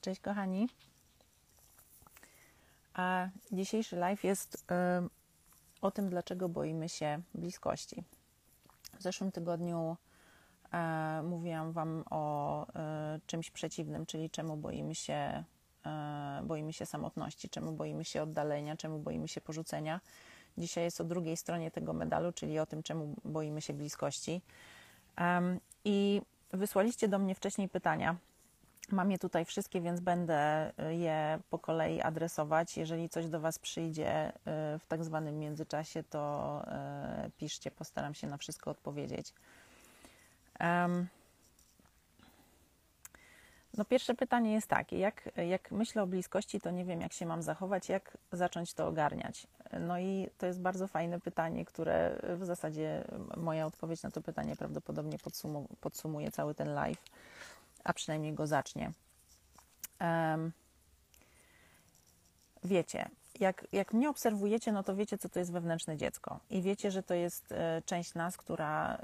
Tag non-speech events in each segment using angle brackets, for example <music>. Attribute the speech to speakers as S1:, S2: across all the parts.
S1: Cześć kochani. A dzisiejszy live jest y, o tym, dlaczego boimy się bliskości. W zeszłym tygodniu y, mówiłam Wam o y, czymś przeciwnym, czyli czemu boimy się, boimy się samotności, czemu boimy się oddalenia, czemu boimy się porzucenia. Dzisiaj jest o drugiej stronie tego medalu, czyli o tym, czemu boimy się bliskości. I wysłaliście do mnie wcześniej pytania Mam je tutaj wszystkie, więc będę y, je po kolei adresować. Jeżeli coś do Was przyjdzie y, w tak zwanym międzyczasie, to y, piszcie, postaram się na wszystko odpowiedzieć. No pierwsze pytanie jest takie, jak, jak myślę o bliskości, to nie wiem, jak się mam zachować, jak zacząć to ogarniać. No i to jest bardzo fajne pytanie, które w zasadzie moja odpowiedź na to pytanie prawdopodobnie podsumuje cały ten live a przynajmniej go zacznie. Um, wiecie, jak, jak mnie obserwujecie, no to wiecie, co to jest wewnętrzne dziecko. I wiecie, że to jest e, część nas, która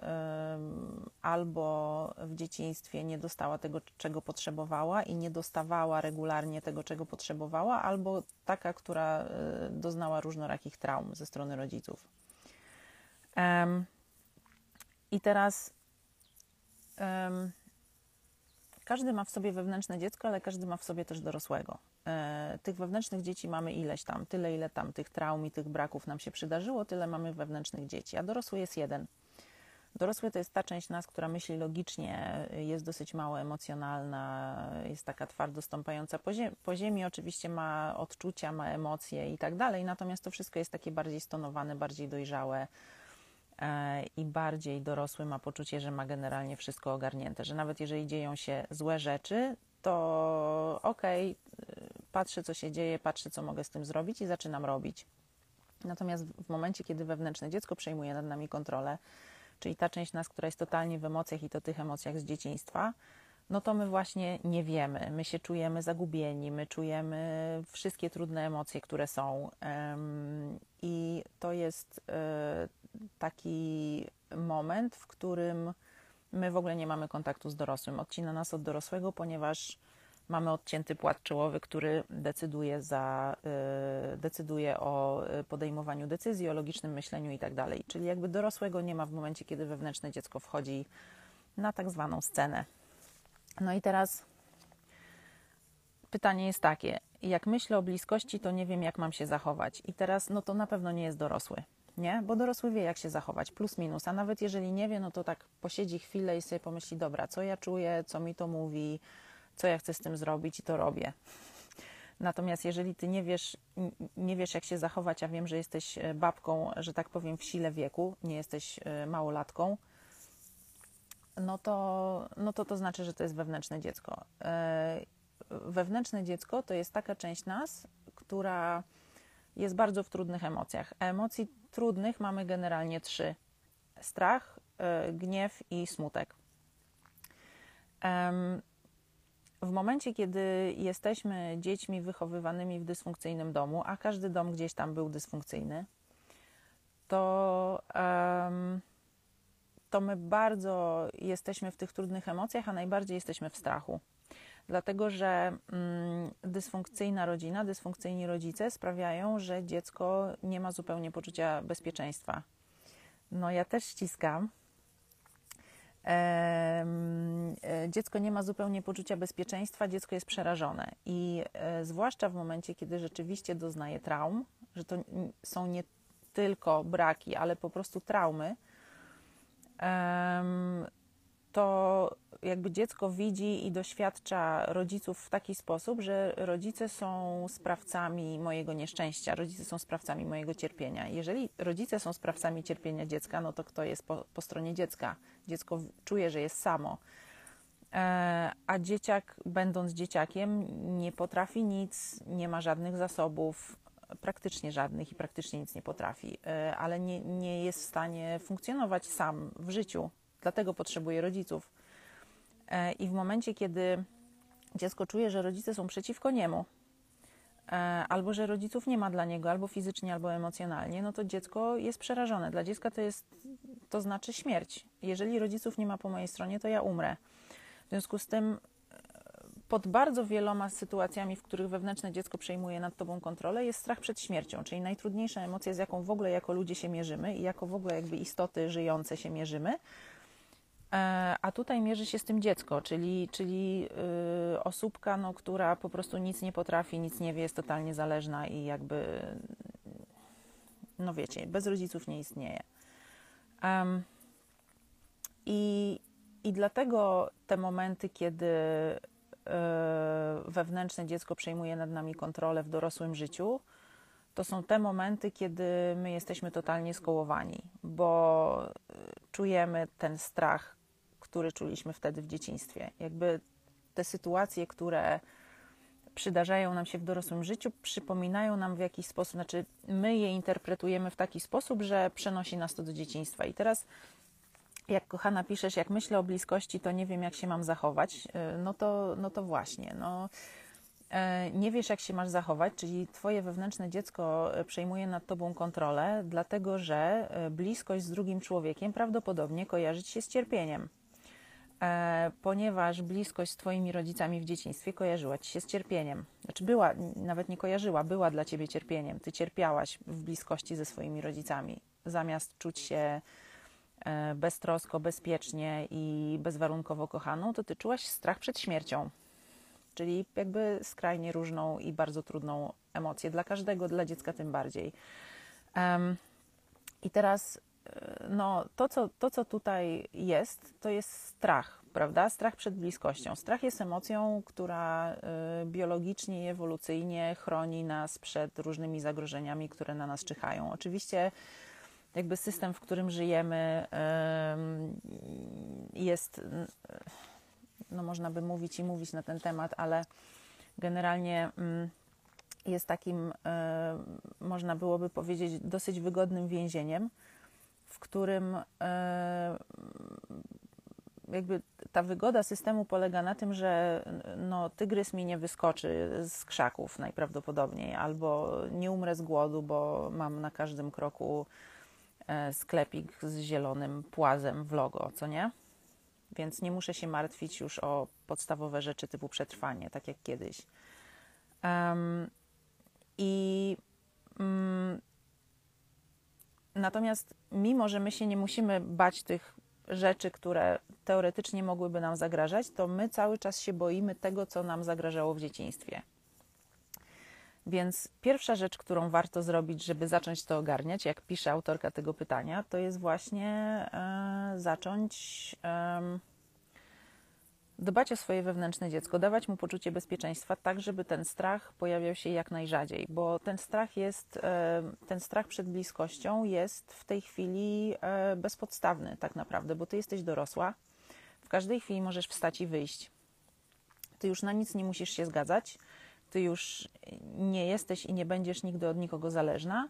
S1: albo w dzieciństwie nie dostała tego, czego potrzebowała i nie dostawała regularnie tego, czego potrzebowała, albo taka, która e, doznała różnorakich traum ze strony rodziców. I teraz każdy ma w sobie wewnętrzne dziecko, ale każdy ma w sobie też dorosłego. E, tych wewnętrznych dzieci mamy ileś tam, tyle ile tam tych traum i tych braków nam się przydarzyło, tyle mamy wewnętrznych dzieci, a dorosły jest jeden. Dorosły to jest ta część nas, która myśli logicznie, jest dosyć mało emocjonalna, jest taka twardo stąpająca po, ziem po ziemi, oczywiście ma odczucia, ma emocje i tak dalej, natomiast to wszystko jest takie bardziej stonowane, bardziej dojrzałe, i bardziej dorosły ma poczucie, że ma generalnie wszystko ogarnięte, że nawet jeżeli dzieją się złe rzeczy, to okej, okay, patrzę co się dzieje, patrzę co mogę z tym zrobić i zaczynam robić. Natomiast w momencie, kiedy wewnętrzne dziecko przejmuje nad nami kontrolę, czyli ta część nas, która jest totalnie w emocjach i to tych emocjach z dzieciństwa, no to my właśnie nie wiemy, my się czujemy zagubieni, my czujemy wszystkie trudne emocje, które są. I to jest e, taki moment, w którym my w ogóle nie mamy kontaktu z dorosłym. Odcina nas od dorosłego, ponieważ mamy odcięty płat czołowy, który decyduje, za, e, decyduje o podejmowaniu decyzji, o logicznym myśleniu i tak dalej. Czyli jakby dorosłego nie ma w momencie, kiedy wewnętrzne dziecko wchodzi na tak zwaną scenę. No i teraz pytanie jest takie: jak myślę o bliskości, to nie wiem, jak mam się zachować. I teraz, no to na pewno nie jest dorosły, nie? Bo dorosły wie, jak się zachować, plus minus. A nawet jeżeli nie wie, no to tak posiedzi chwilę i sobie pomyśli: dobra, co ja czuję, co mi to mówi, co ja chcę z tym zrobić i to robię. Natomiast jeżeli ty nie wiesz, nie wiesz, jak się zachować, a wiem, że jesteś e, babką, że tak powiem, w sile wieku, nie jesteś e, małolatką, no to, no to to znaczy, że to jest wewnętrzne dziecko. Wewnętrzne dziecko to jest taka część nas, która jest bardzo w trudnych emocjach. Emocji trudnych mamy generalnie trzy: strach, e, gniew i smutek. W momencie, kiedy jesteśmy dziećmi wychowywanymi w dysfunkcyjnym domu, a każdy dom gdzieś tam był dysfunkcyjny, to to my bardzo jesteśmy w tych trudnych emocjach, a najbardziej jesteśmy w strachu. Dlatego, że mm, dysfunkcyjna rodzina, dysfunkcyjni rodzice sprawiają, że dziecko nie ma zupełnie poczucia bezpieczeństwa. No, ja też ściskam. E, dziecko nie ma zupełnie poczucia bezpieczeństwa, dziecko jest przerażone. I e, zwłaszcza w momencie, kiedy rzeczywiście doznaje traum, że to są nie tylko braki, ale po prostu traumy, to jakby dziecko widzi i doświadcza rodziców w taki sposób, że rodzice są sprawcami mojego nieszczęścia, rodzice są sprawcami mojego cierpienia. Jeżeli rodzice są sprawcami cierpienia dziecka, no to kto jest po, po stronie dziecka? Dziecko czuje, że jest samo. E, a dzieciak, będąc dzieciakiem, nie potrafi nic, nie ma żadnych zasobów, praktycznie żadnych i praktycznie nic nie potrafi, e, ale nie, nie jest w stanie funkcjonować sam w życiu, dlatego potrzebuje rodziców. E, I w momencie, kiedy dziecko czuje, że rodzice są przeciwko niemu, e, albo że rodziców nie ma dla niego, albo fizycznie, albo emocjonalnie, no to dziecko jest przerażone. Dla dziecka to jest, to znaczy śmierć. Jeżeli rodziców nie ma po mojej stronie, to ja umrę. W związku z tym pod bardzo wieloma sytuacjami, w których wewnętrzne dziecko przejmuje nad tobą kontrolę, jest strach przed śmiercią, czyli najtrudniejsza emocja, z jaką w ogóle jako ludzie się mierzymy i jako w ogóle jakby istoty żyjące się mierzymy. E, a tutaj mierzy się z tym dziecko, czyli, czyli yy, osóbka, no, która po prostu nic nie potrafi, nic nie wie, jest totalnie zależna i jakby, no wiecie, bez rodziców nie istnieje. Um, i, I dlatego te momenty, kiedy yy, wewnętrzne dziecko przejmuje nad nami kontrolę w dorosłym życiu, to są te momenty, kiedy my jesteśmy totalnie skołowani, bo czujemy ten strach, który czuliśmy wtedy w dzieciństwie. Jakby te sytuacje, które przydarzają nam się w dorosłym życiu, przypominają nam w jakiś sposób, znaczy my je interpretujemy w taki sposób, że przenosi nas to do dzieciństwa. I teraz, jak kochana piszesz, jak myślę o bliskości, to nie wiem, jak się mam zachować. Y, no to, no to właśnie, no. E, nie wiesz, jak się masz zachować, czyli Twoje wewnętrzne dziecko przejmuje nad Tobą kontrolę, dlatego że e, bliskość z drugim człowiekiem prawdopodobnie kojarzy się z cierpieniem. E, ponieważ bliskość z Twoimi rodzicami w dzieciństwie kojarzyła Ci się z cierpieniem. Znaczy była, nawet nie kojarzyła, była dla Ciebie cierpieniem. Ty cierpiałaś w bliskości ze swoimi rodzicami. Zamiast czuć się e, beztrosko, bezpiecznie i bezwarunkowo kochaną, to Ty czułaś strach przed śmiercią. Czyli jakby skrajnie różną i bardzo trudną emocję. Dla każdego, dla dziecka tym bardziej. Um, I teraz no, to, co, to, co tutaj jest, to jest strach, prawda? Strach przed bliskością. Strach jest emocją, która y, biologicznie i ewolucyjnie chroni nas przed różnymi zagrożeniami, które na nas czyhają. Oczywiście, jakby system, w którym żyjemy, jest, no, można by mówić i mówić na ten temat, ale generalnie jest takim, można byłoby powiedzieć, dosyć wygodnym więzieniem w którym e, jakby ta wygoda systemu polega na tym, że no, tygrys mi nie wyskoczy z krzaków najprawdopodobniej, albo nie umrę z głodu, bo mam na każdym kroku e, sklepik z zielonym płazem w logo, co nie? Więc nie muszę się martwić już o podstawowe rzeczy typu przetrwanie, tak jak kiedyś. Um, I um, Natomiast mimo, że my się nie musimy bać tych rzeczy, które teoretycznie mogłyby nam zagrażać, to my cały czas się boimy tego, co nam zagrażało w dzieciństwie. Więc pierwsza rzecz, którą warto zrobić, żeby zacząć to ogarniać, jak pisze autorka tego pytania, to jest właśnie e, zacząć. E, dbać o swoje wewnętrzne dziecko, dawać mu poczucie bezpieczeństwa, tak żeby ten strach pojawiał się jak najrzadziej, bo ten strach jest, e, ten strach przed bliskością jest w tej chwili e, bezpodstawny tak naprawdę, bo ty jesteś dorosła, w każdej chwili możesz wstać i wyjść. Ty już na nic nie musisz się zgadzać, ty już nie jesteś i nie będziesz nigdy od nikogo zależna,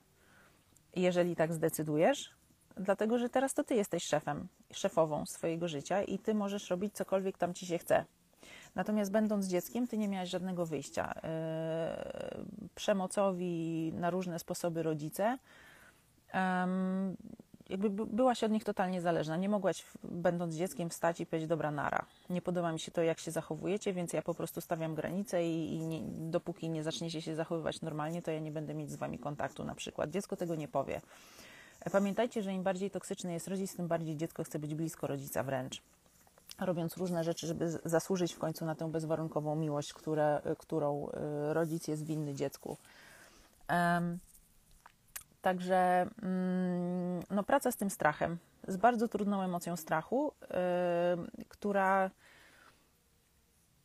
S1: jeżeli tak zdecydujesz, dlatego że teraz to ty jesteś szefem, szefową swojego życia i ty możesz robić cokolwiek tam ci się chce. Natomiast będąc dzieckiem, ty nie miałaś żadnego wyjścia. Yy, przemocowi na różne sposoby rodzice, jakby byłaś od nich totalnie zależna. Nie mogłaś, będąc dzieckiem, wstać i powiedzieć, dobra, nara. Nie podoba mi się to, jak się zachowujecie, więc ja po prostu stawiam granice i, i nie, dopóki nie zaczniecie się zachowywać normalnie, to ja nie będę mieć z wami kontaktu na przykład. Dziecko tego nie powie. Pamiętajcie, że im bardziej toksyczny jest rodzic, tym bardziej dziecko chce być blisko rodzica wręcz. Robiąc różne rzeczy, żeby zasłużyć w końcu na tę bezwarunkową miłość, które, którą y, rodzic jest winny dziecku. Um, także um, no, praca z tym strachem, z bardzo trudną emocją strachu, yy, która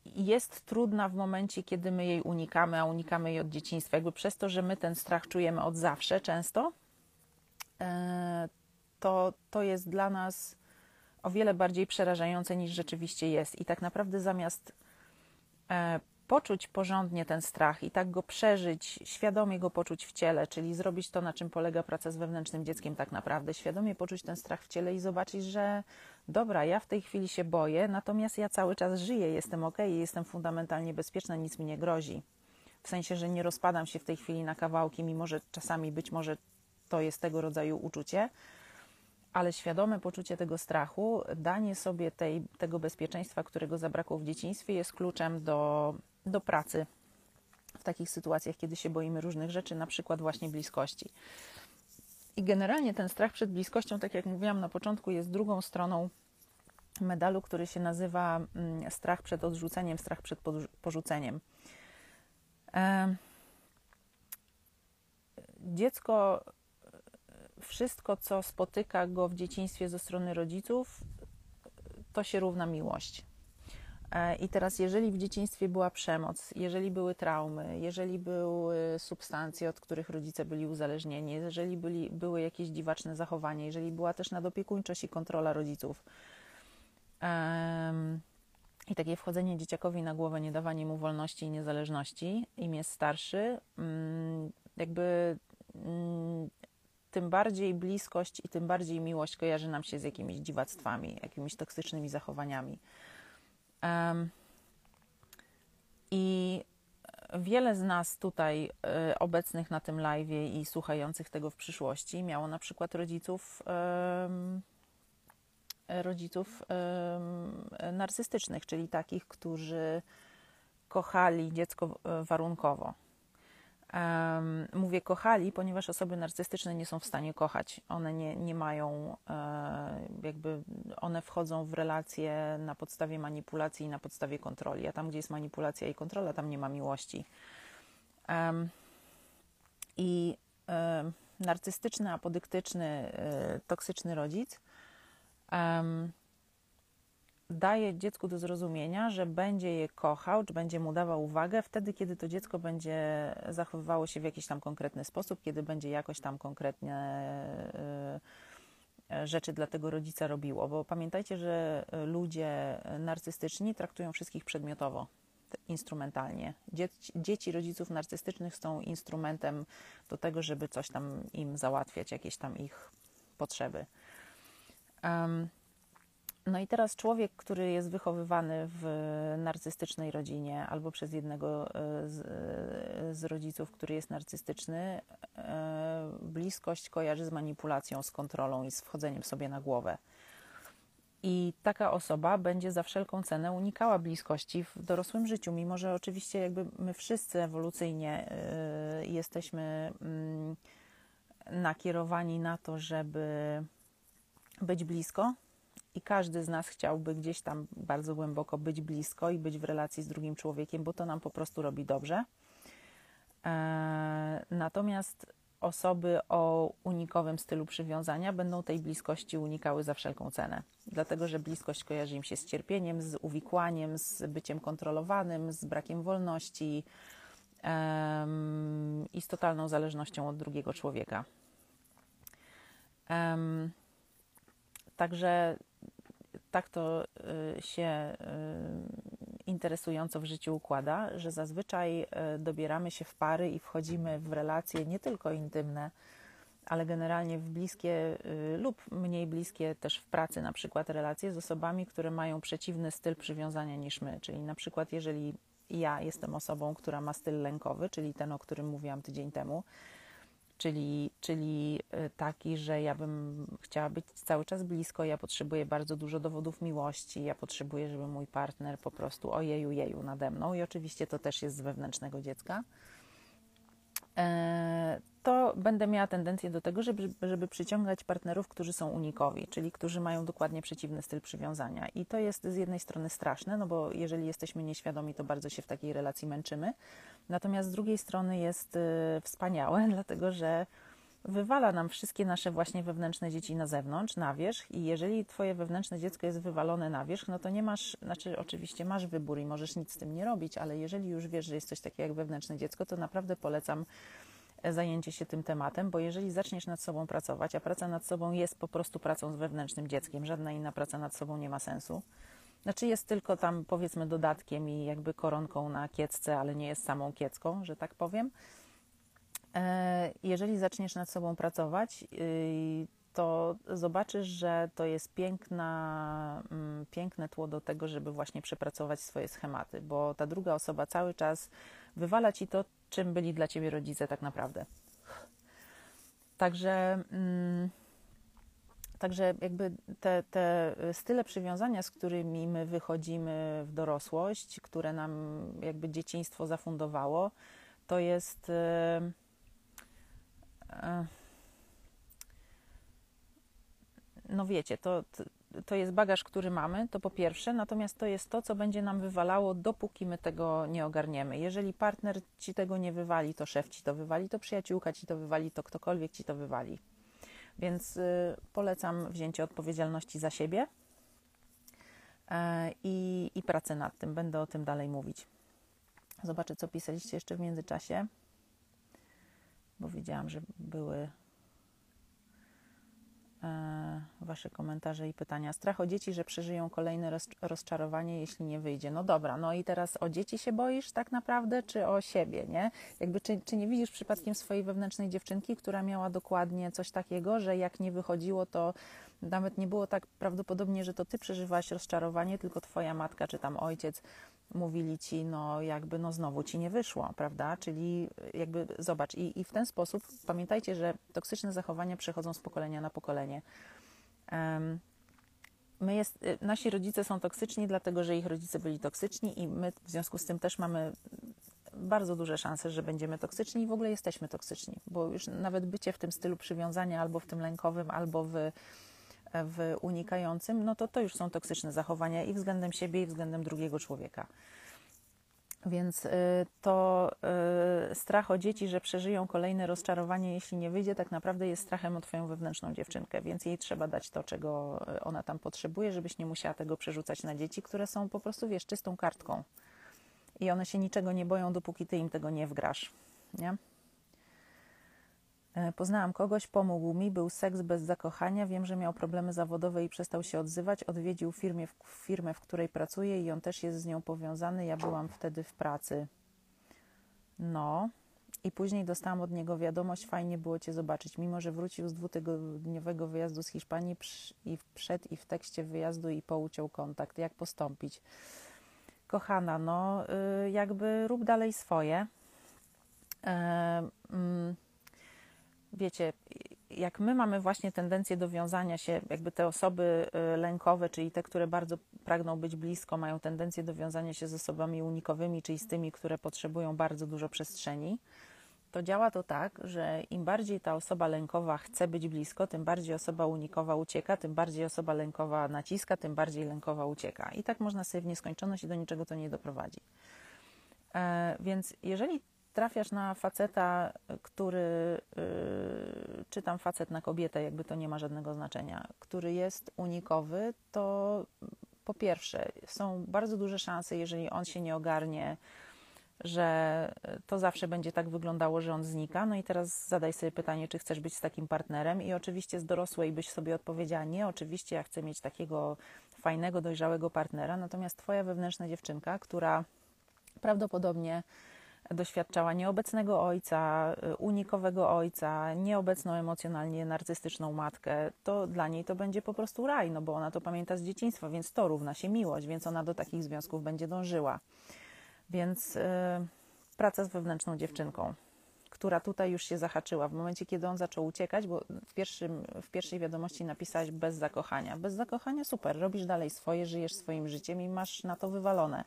S1: jest trudna w momencie, kiedy my jej unikamy, a unikamy jej od dzieciństwa. Jakby przez to, że my ten strach czujemy od zawsze często, E, to, to jest dla nas o wiele bardziej przerażające niż rzeczywiście jest. I tak naprawdę zamiast e, poczuć porządnie ten strach i tak go przeżyć, świadomie go poczuć w ciele, czyli zrobić to, na czym polega praca z wewnętrznym dzieckiem, tak naprawdę, świadomie poczuć ten strach w ciele i zobaczyć, że dobra, ja w tej chwili się boję, natomiast ja cały czas żyję, jestem ok, jestem fundamentalnie bezpieczna, nic mi nie grozi. W sensie, że nie rozpadam się w tej chwili na kawałki, mimo że czasami być może to jest tego rodzaju uczucie. ale świadome poczucie tego strachu, danie sobie tej, tego bezpieczeństwa, którego zabrakło w dzieciństwie, jest kluczem do, do pracy w takich sytuacjach, kiedy się boimy różnych rzeczy, na przykład właśnie bliskości. I generalnie ten strach przed bliskością, tak jak mówiłam na początku, jest drugą stroną medalu, który się nazywa mm, strach przed odrzuceniem, strach przed porzuceniem. Dziecko, wszystko, co spotyka go w dzieciństwie ze strony rodziców, to się równa miłość. E, I teraz, jeżeli w dzieciństwie była przemoc, jeżeli były traumy, jeżeli były substancje, od których rodzice byli uzależnieni, jeżeli byli, były jakieś dziwaczne zachowania, jeżeli była też nadopiekuńczość i kontrola rodziców, um, i takie wchodzenie dzieciakowi na głowę, nie dawanie mu wolności i niezależności, im jest starszy, um, jakby um, tym bardziej bliskość i tym bardziej miłość kojarzy nam się z jakimiś dziwactwami, jakimiś toksycznymi zachowaniami. Um, I wiele z nas tutaj y, obecnych na tym live i słuchających tego w przyszłości miało na przykład rodziców rodziców narcystycznych, czyli takich, którzy kochali dziecko e, warunkowo. Mówię kochali, ponieważ osoby narcystyczne nie są w stanie kochać. One nie, nie mają, e, jakby, one wchodzą w relacje na podstawie manipulacji i na podstawie kontroli. A tam, gdzie jest manipulacja i kontrola, tam nie ma miłości. I narcystyczny, apodyktyczny, e, toksyczny rodzic daje dziecku do zrozumienia, że będzie je kochał, czy będzie mu dawał uwagę wtedy, kiedy to dziecko będzie zachowywało się w jakiś tam konkretny sposób, kiedy będzie jakoś tam konkretnie e, rzeczy dla tego rodzica robiło. Bo pamiętajcie, że ludzie narcystyczni traktują wszystkich przedmiotowo, instrumentalnie. Dzieci, dzieci rodziców narcystycznych są instrumentem do tego, żeby coś tam im załatwiać, jakieś tam ich potrzeby. Um, no i teraz człowiek, który jest wychowywany w narcystycznej rodzinie albo przez jednego e, z, e, z, rodziców, który jest narcystyczny, e, bliskość kojarzy z manipulacją, z kontrolą i z wchodzeniem sobie na głowę. I taka osoba będzie za wszelką cenę unikała bliskości w dorosłym życiu, mimo że oczywiście jakby my wszyscy ewolucyjnie jesteśmy mm, nakierowani na to, żeby być blisko, i każdy z nas chciałby gdzieś tam bardzo głęboko być blisko i być w relacji z drugim człowiekiem, bo to nam po prostu robi dobrze. E, natomiast osoby o unikowym stylu przywiązania będą tej bliskości unikały za wszelką cenę, dlatego że bliskość kojarzy im się z cierpieniem, z uwikłaniem, z byciem kontrolowanym, z brakiem wolności um, i z totalną zależnością od drugiego człowieka. Um, także tak to y, się y, interesująco w życiu układa, że zazwyczaj y, dobieramy się w pary i wchodzimy w relacje nie tylko intymne, ale generalnie w bliskie lub mniej bliskie też w pracy, na przykład relacje z osobami, które mają przeciwny styl przywiązania niż my. Czyli na przykład, jeżeli ja jestem osobą, która ma styl lękowy, czyli ten, o którym mówiłam tydzień temu, czyli, czyli y, taki, że ja bym chciała być cały czas blisko, ja potrzebuję bardzo dużo dowodów miłości, ja potrzebuję, żeby mój partner po prostu ojeju, jeju nade mną. I oczywiście to też jest z wewnętrznego dziecka. To będę miała tendencję do tego, żeby, żeby przyciągać partnerów, którzy są unikowi, czyli którzy mają dokładnie przeciwny styl przywiązania. I to jest z jednej strony straszne, no bo jeżeli jesteśmy nieświadomi, to bardzo się w takiej relacji męczymy. Natomiast z drugiej strony jest y, wspaniałe, <laughs> dlatego że wywala nam wszystkie nasze właśnie wewnętrzne dzieci na zewnątrz, na wierzch i jeżeli twoje wewnętrzne dziecko jest wywalone na wierzch, no to nie masz, znaczy oczywiście masz wybór i możesz nic z tym nie robić, ale jeżeli już wiesz, że jest coś takiego jak wewnętrzne dziecko, to naprawdę polecam zajęcie się tym tematem, bo jeżeli zaczniesz nad sobą pracować, a praca nad sobą jest po prostu pracą z wewnętrznym dzieckiem, żadna inna praca nad sobą nie ma sensu. Znaczy jest tylko tam powiedzmy dodatkiem i jakby koronką na kiecce, ale nie jest samą kiecką, że tak powiem. E, jeżeli zaczniesz nad sobą pracować, y, to zobaczysz, że to jest piękna, mm, piękne tło do tego, żeby właśnie przepracować swoje schematy, bo ta druga osoba cały czas wywala ci to, czym byli dla ciebie rodzice tak naprawdę. Także, mm, Także jakby te, te style przywiązania, z którymi my wychodzimy w dorosłość, które nam jakby dzieciństwo zafundowało, to jest. Yy, yy, no wiecie, to, to jest bagaż, który mamy, to po pierwsze, natomiast to jest to, co będzie nam wywalało, dopóki my tego nie ogarniemy. Jeżeli partner ci tego nie wywali, to szef ci to wywali, to przyjaciółka ci to wywali, to ktokolwiek ci to wywali. Więc y, polecam wzięcie odpowiedzialności za siebie y, i, i pracę nad tym. Będę o tym dalej mówić. Zobaczę, co pisaliście jeszcze w międzyczasie, bo widziałam, że były E, wasze komentarze i pytania. Strach o dzieci, że przeżyją kolejne rozczarowanie, jeśli nie wyjdzie. No dobra, no i teraz o dzieci się boisz tak naprawdę, czy o siebie, nie? Jakby, czy, czy nie widzisz przypadkiem swojej wewnętrznej dziewczynki, która miała dokładnie coś takiego, że jak nie wychodziło, to nawet nie było tak prawdopodobnie, że to ty przeżywałaś rozczarowanie, tylko twoja matka czy tam ojciec mówili ci, no jakby no znowu ci nie wyszło, prawda? Czyli jakby zobacz i, i w ten sposób pamiętajcie, że toksyczne zachowania przechodzą z pokolenia na pokolenie. Um, my jest, y, nasi rodzice są toksyczni, dlatego że ich rodzice byli toksyczni i my w związku z tym też mamy bardzo duże szanse, że będziemy toksyczni i w ogóle jesteśmy toksyczni, bo już nawet bycie w tym stylu przywiązania albo w tym lękowym, albo w w unikającym, no to to już są toksyczne zachowania i względem siebie, i względem drugiego człowieka. Więc y, to y, strach o dzieci, że przeżyją kolejne rozczarowanie, jeśli nie wyjdzie, tak naprawdę jest strachem o Twoją wewnętrzną dziewczynkę, więc jej trzeba dać to, czego y, ona tam potrzebuje, żebyś nie musiała tego przerzucać na dzieci, które są po prostu, wiesz, czystą kartką. I one się niczego nie boją, dopóki Ty im tego nie wgrasz. Nie? E, poznałam kogoś, pomógł mi, był seks bez zakochania. Wiem, że miał problemy zawodowe i przestał się odzywać. Odwiedził firmę, w, firmę, w której pracuje i on też jest z nią powiązany. Ja byłam wtedy w pracy. No. I później dostałam od niego wiadomość, fajnie było Cię zobaczyć. Mimo, że wrócił z dwutygodniowego wyjazdu z Hiszpanii i przed i w tekście wyjazdu i pouciął kontakt. Jak postąpić? Kochana, no y, jakby rób dalej swoje. E, mm, wiecie, jak my mamy właśnie tendencję do wiązania się, jakby te osoby y, lękowe, czyli te, które bardzo pragną być blisko, mają tendencję do wiązania się z osobami unikowymi, czyli z tymi, które potrzebują bardzo dużo przestrzeni, to działa to tak, że im bardziej ta osoba lękowa chce być blisko, tym bardziej osoba unikowa ucieka, tym bardziej osoba lękowa naciska, tym bardziej lękowa ucieka. I tak można sobie w nieskończoność i do niczego to nie doprowadzi. E, więc jeżeli trafiasz na faceta, który, yy, czy tam facet na kobietę, jakby to nie ma żadnego znaczenia, który jest unikowy, to po pierwsze, są bardzo duże szanse, jeżeli on się nie ogarnie, że to zawsze będzie tak wyglądało, że on znika. No i teraz zadaj sobie pytanie, czy chcesz być z takim partnerem, i oczywiście z dorosłej byś sobie odpowiedziała: Nie, oczywiście ja chcę mieć takiego fajnego, dojrzałego partnera. Natomiast Twoja wewnętrzna dziewczynka, która prawdopodobnie doświadczała nieobecnego ojca, y, unikowego ojca, nieobecną emocjonalnie narcystyczną matkę, to dla niej to będzie po prostu raj, no bo ona to pamięta z dzieciństwa, więc to równa się miłość, więc ona do takich związków będzie dążyła. Więc yy, praca z wewnętrzną dziewczynką, która tutaj już się zahaczyła. W momencie, kiedy on zaczął uciekać, bo w, pierwszym, w pierwszej wiadomości napisałeś bez zakochania. Bez zakochania super, robisz dalej swoje, żyjesz swoim życiem i masz na to wywalone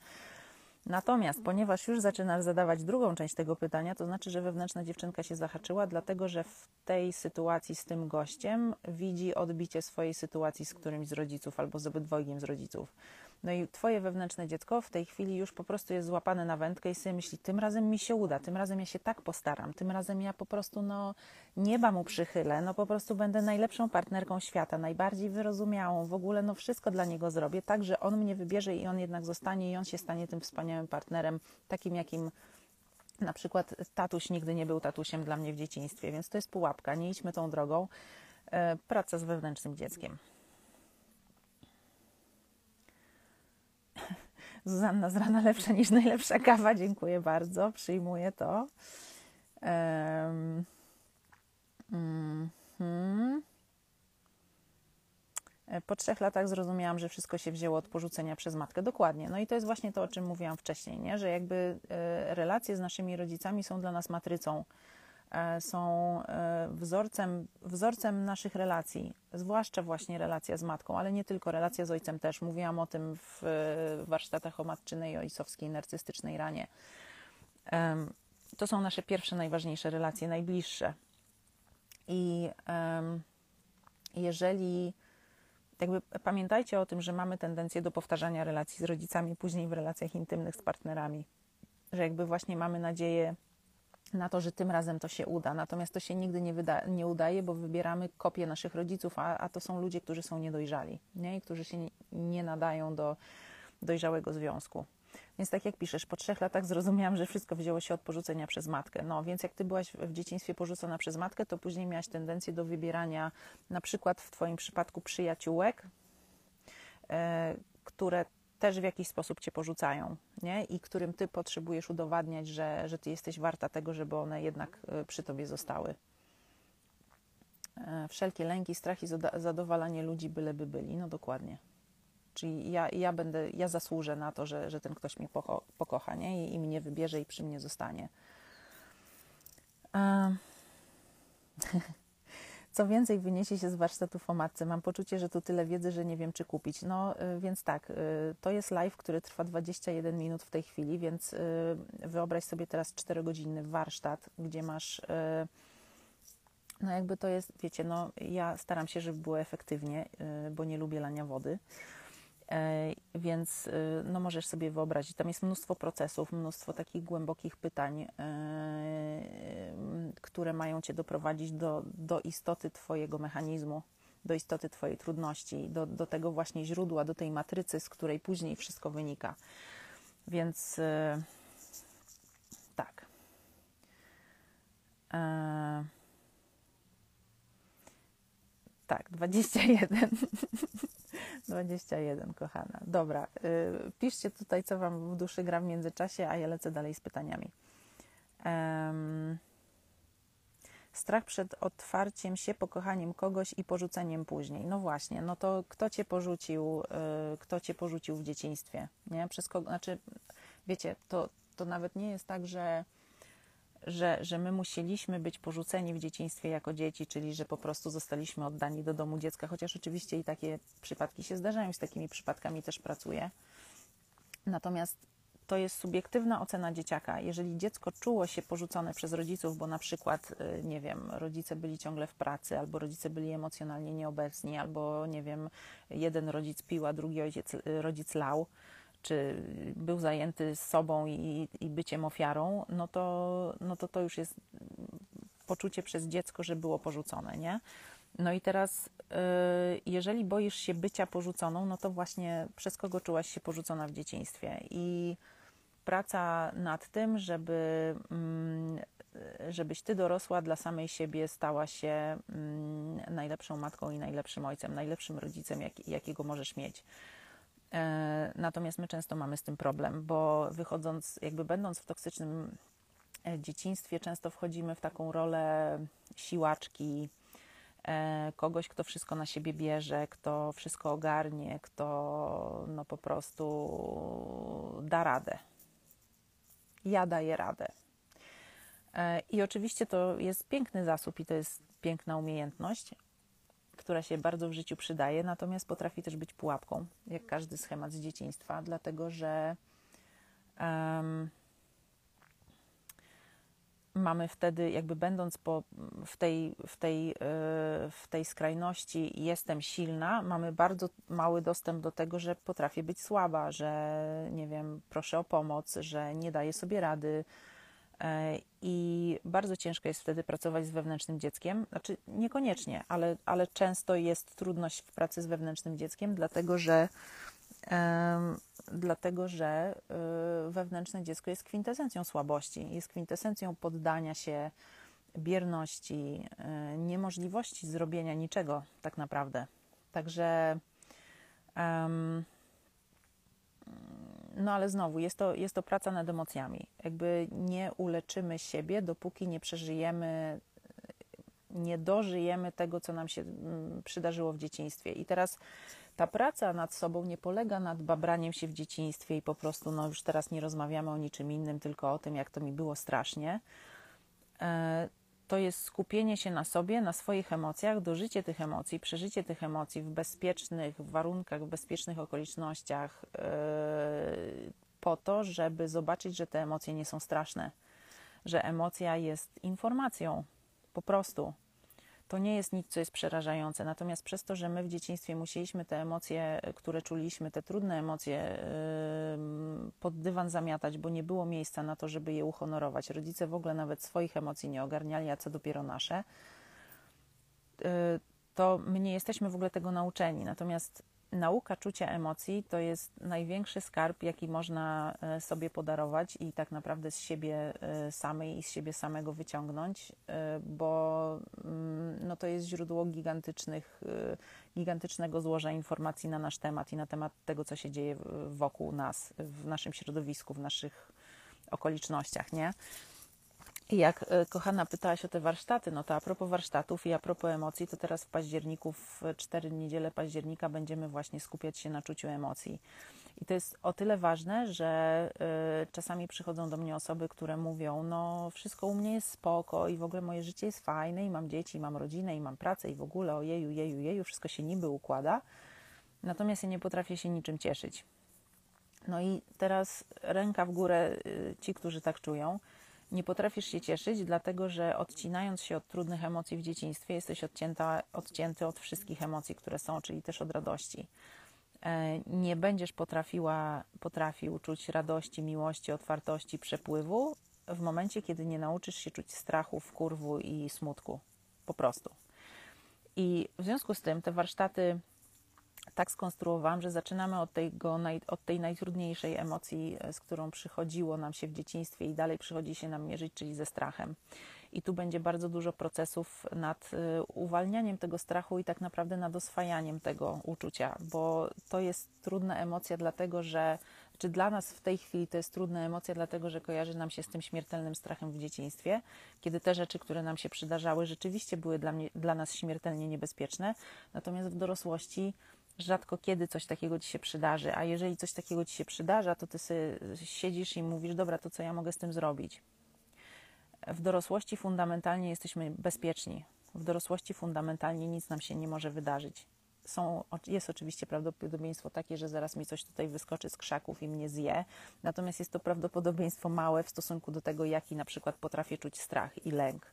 S1: Natomiast ponieważ już zaczynasz zadawać drugą część tego pytania, to znaczy, że wewnętrzna dziewczynka się zahaczyła, dlatego że w tej sytuacji z tym gościem widzi odbicie swojej sytuacji z którymś z rodziców albo z obydwojgiem z rodziców. No i twoje wewnętrzne dziecko w tej chwili już po prostu jest złapane na wędkę i sobie myśli, tym razem mi się uda, tym razem ja się tak postaram, tym razem ja po prostu no nieba mu przychylę, no po prostu będę najlepszą partnerką świata, najbardziej wyrozumiałą, w ogóle no wszystko dla niego zrobię, tak, że on mnie wybierze i on jednak zostanie i on się stanie tym wspaniałym partnerem, takim jakim na przykład tatuś nigdy nie był tatusiem dla mnie w dzieciństwie, więc to jest pułapka, nie idźmy tą drogą. E, praca z wewnętrznym dzieckiem. Zuzanna z rana lepsza niż najlepsza kawa. Dziękuję bardzo, przyjmuję to. Um, mm, po trzech latach zrozumiałam, że wszystko się wzięło od porzucenia przez matkę. Dokładnie. No i to jest właśnie to, o czym mówiłam wcześniej, nie? że jakby e, relacje z naszymi rodzicami są dla nas matrycą są e, wzorcem, wzorcem naszych relacji, zwłaszcza właśnie relacja z matką, ale nie tylko, relacja z ojcem też. Mówiłam o tym w warsztatach o matczynej i ojcowskiej narcystycznej ranie. To są nasze pierwsze, najważniejsze relacje, najbliższe. I jeżeli jakby pamiętajcie o tym, że mamy tendencję do powtarzania relacji z rodzicami, później w relacjach intymnych z partnerami, że jakby właśnie mamy nadzieję na to, że tym razem to się uda. Natomiast to się nigdy nie, wyda, nie udaje, bo wybieramy kopię naszych rodziców, a, a to są ludzie, którzy są niedojrzali nie? i którzy się nie, nadają do dojrzałego związku. Więc tak jak piszesz, po trzech latach zrozumiałam, że wszystko wzięło się od porzucenia przez matkę. No więc jak ty byłaś w dzieciństwie porzucona przez matkę, to później miałaś tendencję do wybierania na przykład w twoim przypadku przyjaciółek, e, które też w jakiś sposób cię porzucają, nie? I którym ty potrzebujesz udowadniać, że, że ty jesteś warta tego, żeby one jednak e, przy tobie zostały. E, wszelkie lęki, strach i zadowalanie ludzi byleby byli. No dokładnie. Czyli ja, ja będę, ja zasłużę na to, że, że ten ktoś mnie pocho, pokocha, nie? I, I mnie wybierze i przy mnie zostanie. <laughs> Co więcej, wyniesie się z warsztatów o matce. Mam poczucie, że tu tyle wiedzy, że nie wiem, czy kupić. No y, więc tak, y, to jest live, który trwa 21 minut w tej chwili, więc y, wyobraź sobie teraz 4-godzinny warsztat, gdzie masz. No jakby to jest, wiecie, no ja staram się, żeby było efektywnie, bo nie lubię lania wody. E, więc y, no możesz sobie wyobrazić, tam jest mnóstwo procesów, mnóstwo takich głębokich pytań, e, które mają Cię doprowadzić do, do istoty Twojego mechanizmu, do istoty Twojej trudności, do, do tego właśnie źródła, do tej matrycy, z której później wszystko wynika. Więc tak. E, tak, 21. 21, <laughs> kochana. Dobra, y, piszcie tutaj, co Wam w duszy gra w międzyczasie, a ja lecę dalej z pytaniami. Um, strach przed otwarciem się, pokochaniem kogoś i porzuceniem później. No właśnie, no to kto Cię porzucił, y, kto Cię porzucił w dzieciństwie, nie? Przez kogo, znaczy, wiecie, to, to nawet nie jest tak, że że, że my musieliśmy być porzuceni w dzieciństwie jako dzieci, czyli że po prostu zostaliśmy oddani do domu dziecka, chociaż oczywiście i takie przypadki się zdarzają, z takimi przypadkami też pracuję. Natomiast to jest subiektywna ocena dzieciaka. Jeżeli dziecko czuło się porzucone przez rodziców, bo na przykład, y, nie wiem, rodzice byli ciągle w pracy, albo rodzice byli emocjonalnie nieobecni, albo, nie wiem, jeden rodzic pił, a drugi ojciec, y, rodzic lał, czy był zajęty sobą i, i byciem ofiarą, no to, no to to już jest poczucie przez dziecko, że było porzucone, nie? No i teraz, y, jeżeli boisz się bycia porzuconą, no to właśnie przez kogo czułaś się porzucona w dzieciństwie? I praca nad tym, żeby, mm, żebyś ty dorosła dla samej siebie, stała się mm, najlepszą matką i najlepszym ojcem, najlepszym rodzicem, jak, jakiego możesz mieć. E, natomiast my często mamy z tym problem, bo wychodząc, jakby będąc w toksycznym e, dzieciństwie, często wchodzimy w taką rolę siłaczki, e, kogoś, kto wszystko na siebie bierze, kto wszystko ogarnie, kto no po prostu da radę. Ja daję radę. I oczywiście to jest piękny zasób i to jest piękna umiejętność, która się bardzo w życiu przydaje, natomiast potrafi też być pułapką, jak każdy schemat z dzieciństwa, dlatego że um, mamy wtedy, jakby będąc po, w, tej, w, tej, e, w tej skrajności, jestem silna, mamy bardzo mały dostęp do tego, że potrafię być słaba, że nie wiem, proszę o pomoc, że nie daję sobie rady, I bardzo ciężko jest wtedy pracować z wewnętrznym dzieckiem. Znaczy, niekoniecznie, ale, ale często jest trudność w pracy z wewnętrznym dzieckiem, dlatego że, um, dlatego, że um, wewnętrzne dziecko jest kwintesencją słabości, jest kwintesencją poddania się, bierności, um, niemożliwości zrobienia niczego tak naprawdę. Także. No ale znowu, jest to, jest to praca nad emocjami. Jakby nie uleczymy siebie, dopóki nie przeżyjemy, nie dożyjemy tego, co nam się mm, przydarzyło w dzieciństwie. I teraz ta praca nad sobą nie polega nad babraniem się w dzieciństwie i po prostu, no już teraz nie rozmawiamy o niczym innym, tylko o tym, jak to mi było strasznie. E, to jest skupienie się na sobie, na swoich emocjach, dożycie tych emocji, przeżycie tych emocji w bezpiecznych warunkach, w bezpiecznych okolicznościach, yy, po to, żeby zobaczyć, że te emocje nie są straszne, że emocja jest informacją, po prostu to nie jest nic, co jest przerażające. Natomiast przez to, że my w dzieciństwie musieliśmy te emocje, które czuliśmy, te trudne emocje pod dywan zamiatać, bo nie było miejsca na to, żeby je uhonorować. Rodzice w ogóle nawet swoich emocji nie ogarniali, a co dopiero nasze. Y, to my nie jesteśmy w ogóle tego nauczeni. Natomiast nauka czucia emocji to jest największy skarb, jaki można e, sobie podarować i tak naprawdę z siebie e, samej i z siebie samego wyciągnąć, e, bo mm, no to jest źródło gigantycznych, gigantycznego złoża informacji na nasz temat i na temat tego, co się dzieje wokół nas, w naszym środowisku, w naszych okolicznościach, nie? Jak e, kochana pytałaś o te warsztaty, no to a propos warsztatów i a propos emocji, to teraz w październiku, w cztery niedziele października będziemy właśnie skupiać się na czuciu emocji. I to jest o tyle ważne, że y, czasami przychodzą do mnie osoby, które mówią, no wszystko u mnie jest spoko i w ogóle moje życie jest fajne i mam dzieci, i mam rodzinę, i mam pracę i w ogóle ojeju, jeju, jeju, wszystko się niby układa. Natomiast ja nie potrafię się niczym cieszyć. No i teraz ręka w górę y, ci, którzy tak czują, nie potrafisz się cieszyć, dlatego że odcinając się od trudnych emocji w dzieciństwie, jesteś odcięta, odcięty od wszystkich emocji, które są, czyli też od radości. E, nie będziesz potrafiła, potrafił czuć radości, miłości, otwartości, przepływu w momencie, kiedy nie nauczysz się czuć strachu, wkurwu i smutku. Po prostu. I w związku z tym te warsztaty tak skonstruowałam, że zaczynamy od, tego, od tej najtrudniejszej emocji, e, z którą przychodziło nam się w dzieciństwie i dalej przychodzi się nam mierzyć, czyli ze strachem. I tu będzie bardzo dużo procesów nad e, uwalnianiem tego strachu i tak naprawdę nad oswajaniem tego uczucia, bo to jest trudna emocja, dlatego że, czy dla nas w tej chwili to jest trudna emocja, dlatego że kojarzy nam się z tym śmiertelnym strachem w dzieciństwie, kiedy te rzeczy, które nam się przydarzały, rzeczywiście były dla, mnie, dla nas śmiertelnie niebezpieczne, natomiast w dorosłości rzadko kiedy coś takiego ci się przydarzy, a jeżeli coś takiego ci się przydarza, to ty siedzisz i mówisz, dobra, to co ja mogę z tym zrobić? W dorosłości fundamentalnie jesteśmy bezpieczni. W dorosłości fundamentalnie nic nam się nie może wydarzyć. Są, jest oczywiście prawdopodobieństwo takie, że zaraz mi coś tutaj wyskoczy z krzaków i mnie zje, natomiast jest to prawdopodobieństwo małe w stosunku do tego, jaki na przykład potrafię czuć strach i lęk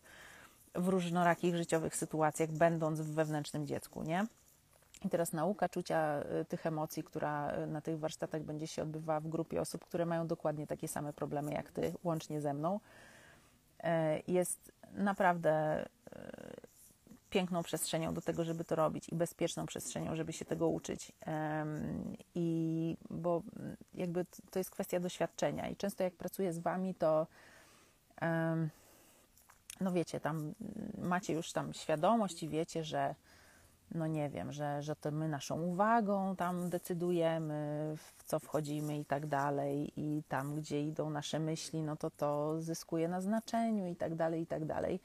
S1: w różnorakich życiowych sytuacjach, będąc w wewnętrznym dziecku, nie? I teraz nauka czucia y, tych emocji, która y, na tych warsztatach będzie się odbywała w grupie osób, które mają dokładnie takie same problemy jak ty, łącznie ze mną, y, jest naprawdę piękną przestrzenią do tego, żeby to robić i bezpieczną przestrzenią, żeby się tego uczyć. I bo jakby to jest kwestia doświadczenia i często jak pracuję z wami, to no wiecie, tam macie już tam świadomość i wiecie, że no nie wiem, że, że to my naszą uwagą tam decydujemy, w co wchodzimy i tak dalej, i tam, gdzie idą nasze myśli, no to to zyskuje na znaczeniu i tak dalej, i tak dalej.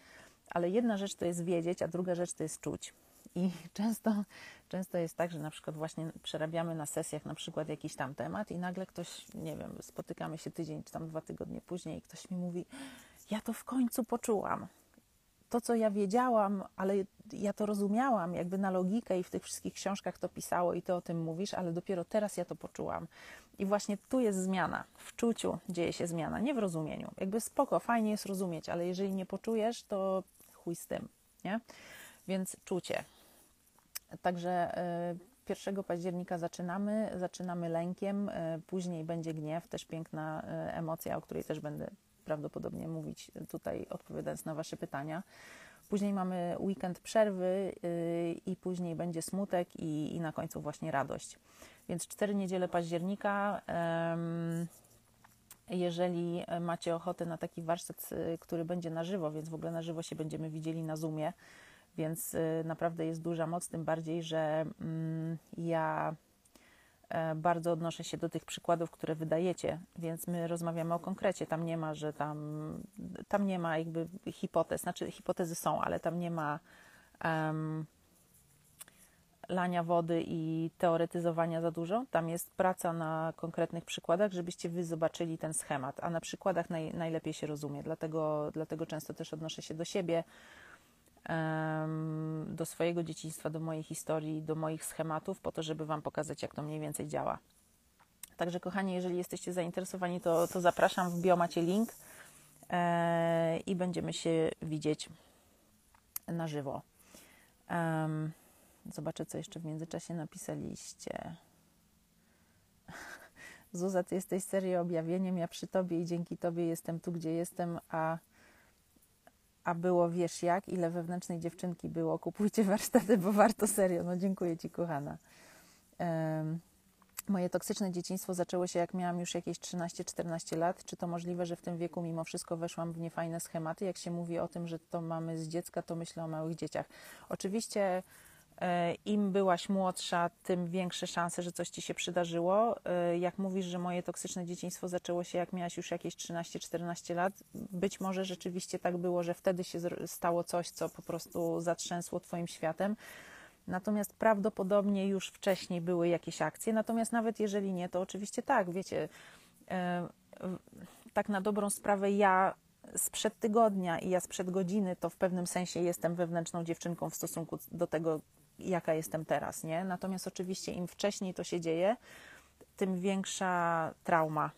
S1: Ale jedna rzecz to jest wiedzieć, a druga rzecz to jest czuć. I <laughs> często, często jest tak, że na przykład właśnie przerabiamy na sesjach na przykład jakiś tam temat i nagle ktoś, nie wiem, spotykamy się tydzień czy tam dwa tygodnie później i ktoś mi mówi, ja to w końcu poczułam to, co ja wiedziałam, ale ja to rozumiałam jakby na logikę i w tych wszystkich książkach to pisało i ty o tym mówisz, ale dopiero teraz ja to poczułam. I właśnie tu jest zmiana. W czuciu dzieje się zmiana, nie w rozumieniu. Jakby spoko, fajnie jest rozumieć, ale jeżeli nie poczujesz, to chuj z tym, nie? Więc czucie. Także 1 y, października zaczynamy, zaczynamy lękiem, y, później będzie gniew, też piękna y, emocja, o której też będę prawdopodobnie mówić tutaj, odpowiadając na Wasze pytania. Później mamy weekend przerwy yy, i później będzie smutek i, i na końcu właśnie radość. Więc cztery niedziele października. Jeżeli macie ochotę na taki warsztat, y, który będzie na żywo, więc w ogóle na żywo się będziemy widzieli na Zoomie, więc y, naprawdę jest duża moc, tym bardziej, że mm, ja bardzo odnoszę się do tych przykładów, które wydajecie, więc my rozmawiamy o konkrecie. Tam nie ma, że tam, tam nie ma jakby hipotez, znaczy hipotezy są, ale tam nie ma um, lania wody i teoretyzowania za dużo. Tam jest praca na konkretnych przykładach, żebyście wy zobaczyli ten schemat, a na przykładach naj, najlepiej się rozumie. Dlatego, dlatego często też odnoszę się do siebie, do swojego dzieciństwa, do mojej historii, do moich schematów, po to, żeby Wam pokazać, jak to mniej więcej działa. Także, kochani, jeżeli jesteście zainteresowani, to, to zapraszam. W bio macie link e, i będziemy się widzieć na żywo. Zobaczę, co jeszcze w międzyczasie napisaliście. <laughs> Zuza, ty jesteś serio objawieniem, ja przy tobie i dzięki tobie jestem tu, gdzie jestem, a, a było wiesz jak, ile wewnętrznej dziewczynki było. Kupujcie warsztaty, bo warto serio. No dziękuję ci, kochana. Um, moje toksyczne dzieciństwo zaczęło się jak miałam już jakieś 13-14 lat. Czy to możliwe, że w tym wieku mimo wszystko weszłam w niefajne schematy? Jak się mówi o tym, że to mamy z dziecka, to myślę o małych dzieciach. Oczywiście im byłaś młodsza, tym większe szanse, że coś ci się przydarzyło. E, jak mówisz, że moje toksyczne dzieciństwo zaczęło się jak miałaś już jakieś 13-14 lat, być może rzeczywiście tak było, że wtedy się stało coś, co po prostu zatrzęsło twoim światem Natomiast prawdopodobnie już wcześniej były jakieś akcje. Natomiast nawet jeżeli nie, to oczywiście tak, wiecie, e, tak na dobrą sprawę ja sprzed tygodnia i ja sprzed godziny to w pewnym sensie jestem wewnętrzną dziewczynką w stosunku do tego, jaka jestem teraz, nie? Natomiast oczywiście im wcześniej to się dzieje, tym większa trauma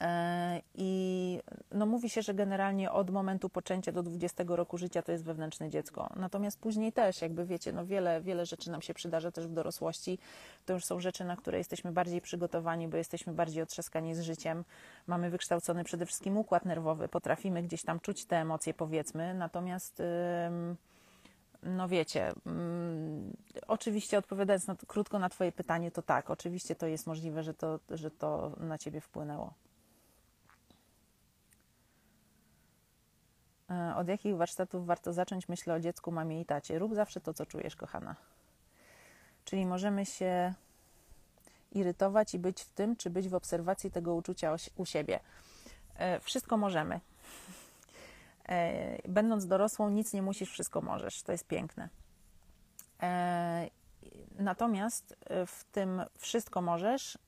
S1: E, I no mówi się, że generalnie od momentu poczęcia do 20 roku życia to jest wewnętrzne dziecko. Natomiast później też, jakby wiecie, no wiele, wiele rzeczy nam się przydarza też w dorosłości. To już są rzeczy, na które jesteśmy bardziej przygotowani, bo jesteśmy bardziej otrzaskani z życiem. Mamy wykształcony przede wszystkim układ nerwowy, potrafimy gdzieś tam czuć te emocje, powiedzmy. Natomiast. No wiecie, um, oczywiście odpowiadając na, krótko na Twoje pytanie, to tak, oczywiście to jest możliwe, że to, że to na Ciebie wpłynęło. E, od jakich warsztatów warto zacząć? Myślę o dziecku, mamie i tacie. Rób zawsze to, co czujesz, kochana. Czyli możemy się irytować i być w tym, czy być w obserwacji tego uczucia u siebie. E, wszystko możemy. E, będąc dorosłą, nic nie musisz, wszystko możesz. To jest piękne. Natomiast w tym wszystko możesz,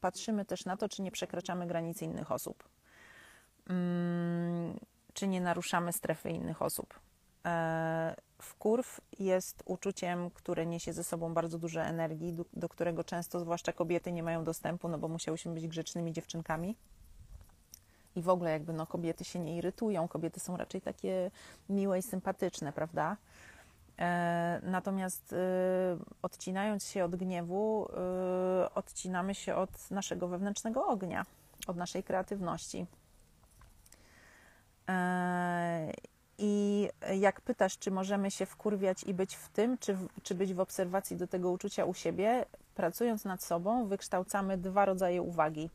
S1: patrzymy też na to, czy nie przekraczamy granicy innych osób. Mm, czy nie naruszamy strefy innych osób. E, wkurw jest uczuciem, które niesie ze sobą bardzo dużo energii, do, którego często zwłaszcza kobiety nie mają dostępu, no bo musiałyśmy być grzecznymi dziewczynkami. I w ogóle jakby no, kobiety się nie irytują, kobiety są raczej takie miłe i sympatyczne, prawda? E, natomiast y, odcinając się od gniewu, y, odcinamy się od naszego wewnętrznego ognia, od naszej kreatywności. E, I jak pytasz, czy możemy się wkurwiać i być w tym, czy, czy być w obserwacji do tego uczucia u siebie, pracując nad sobą, wykształcamy dwa rodzaje uwagi.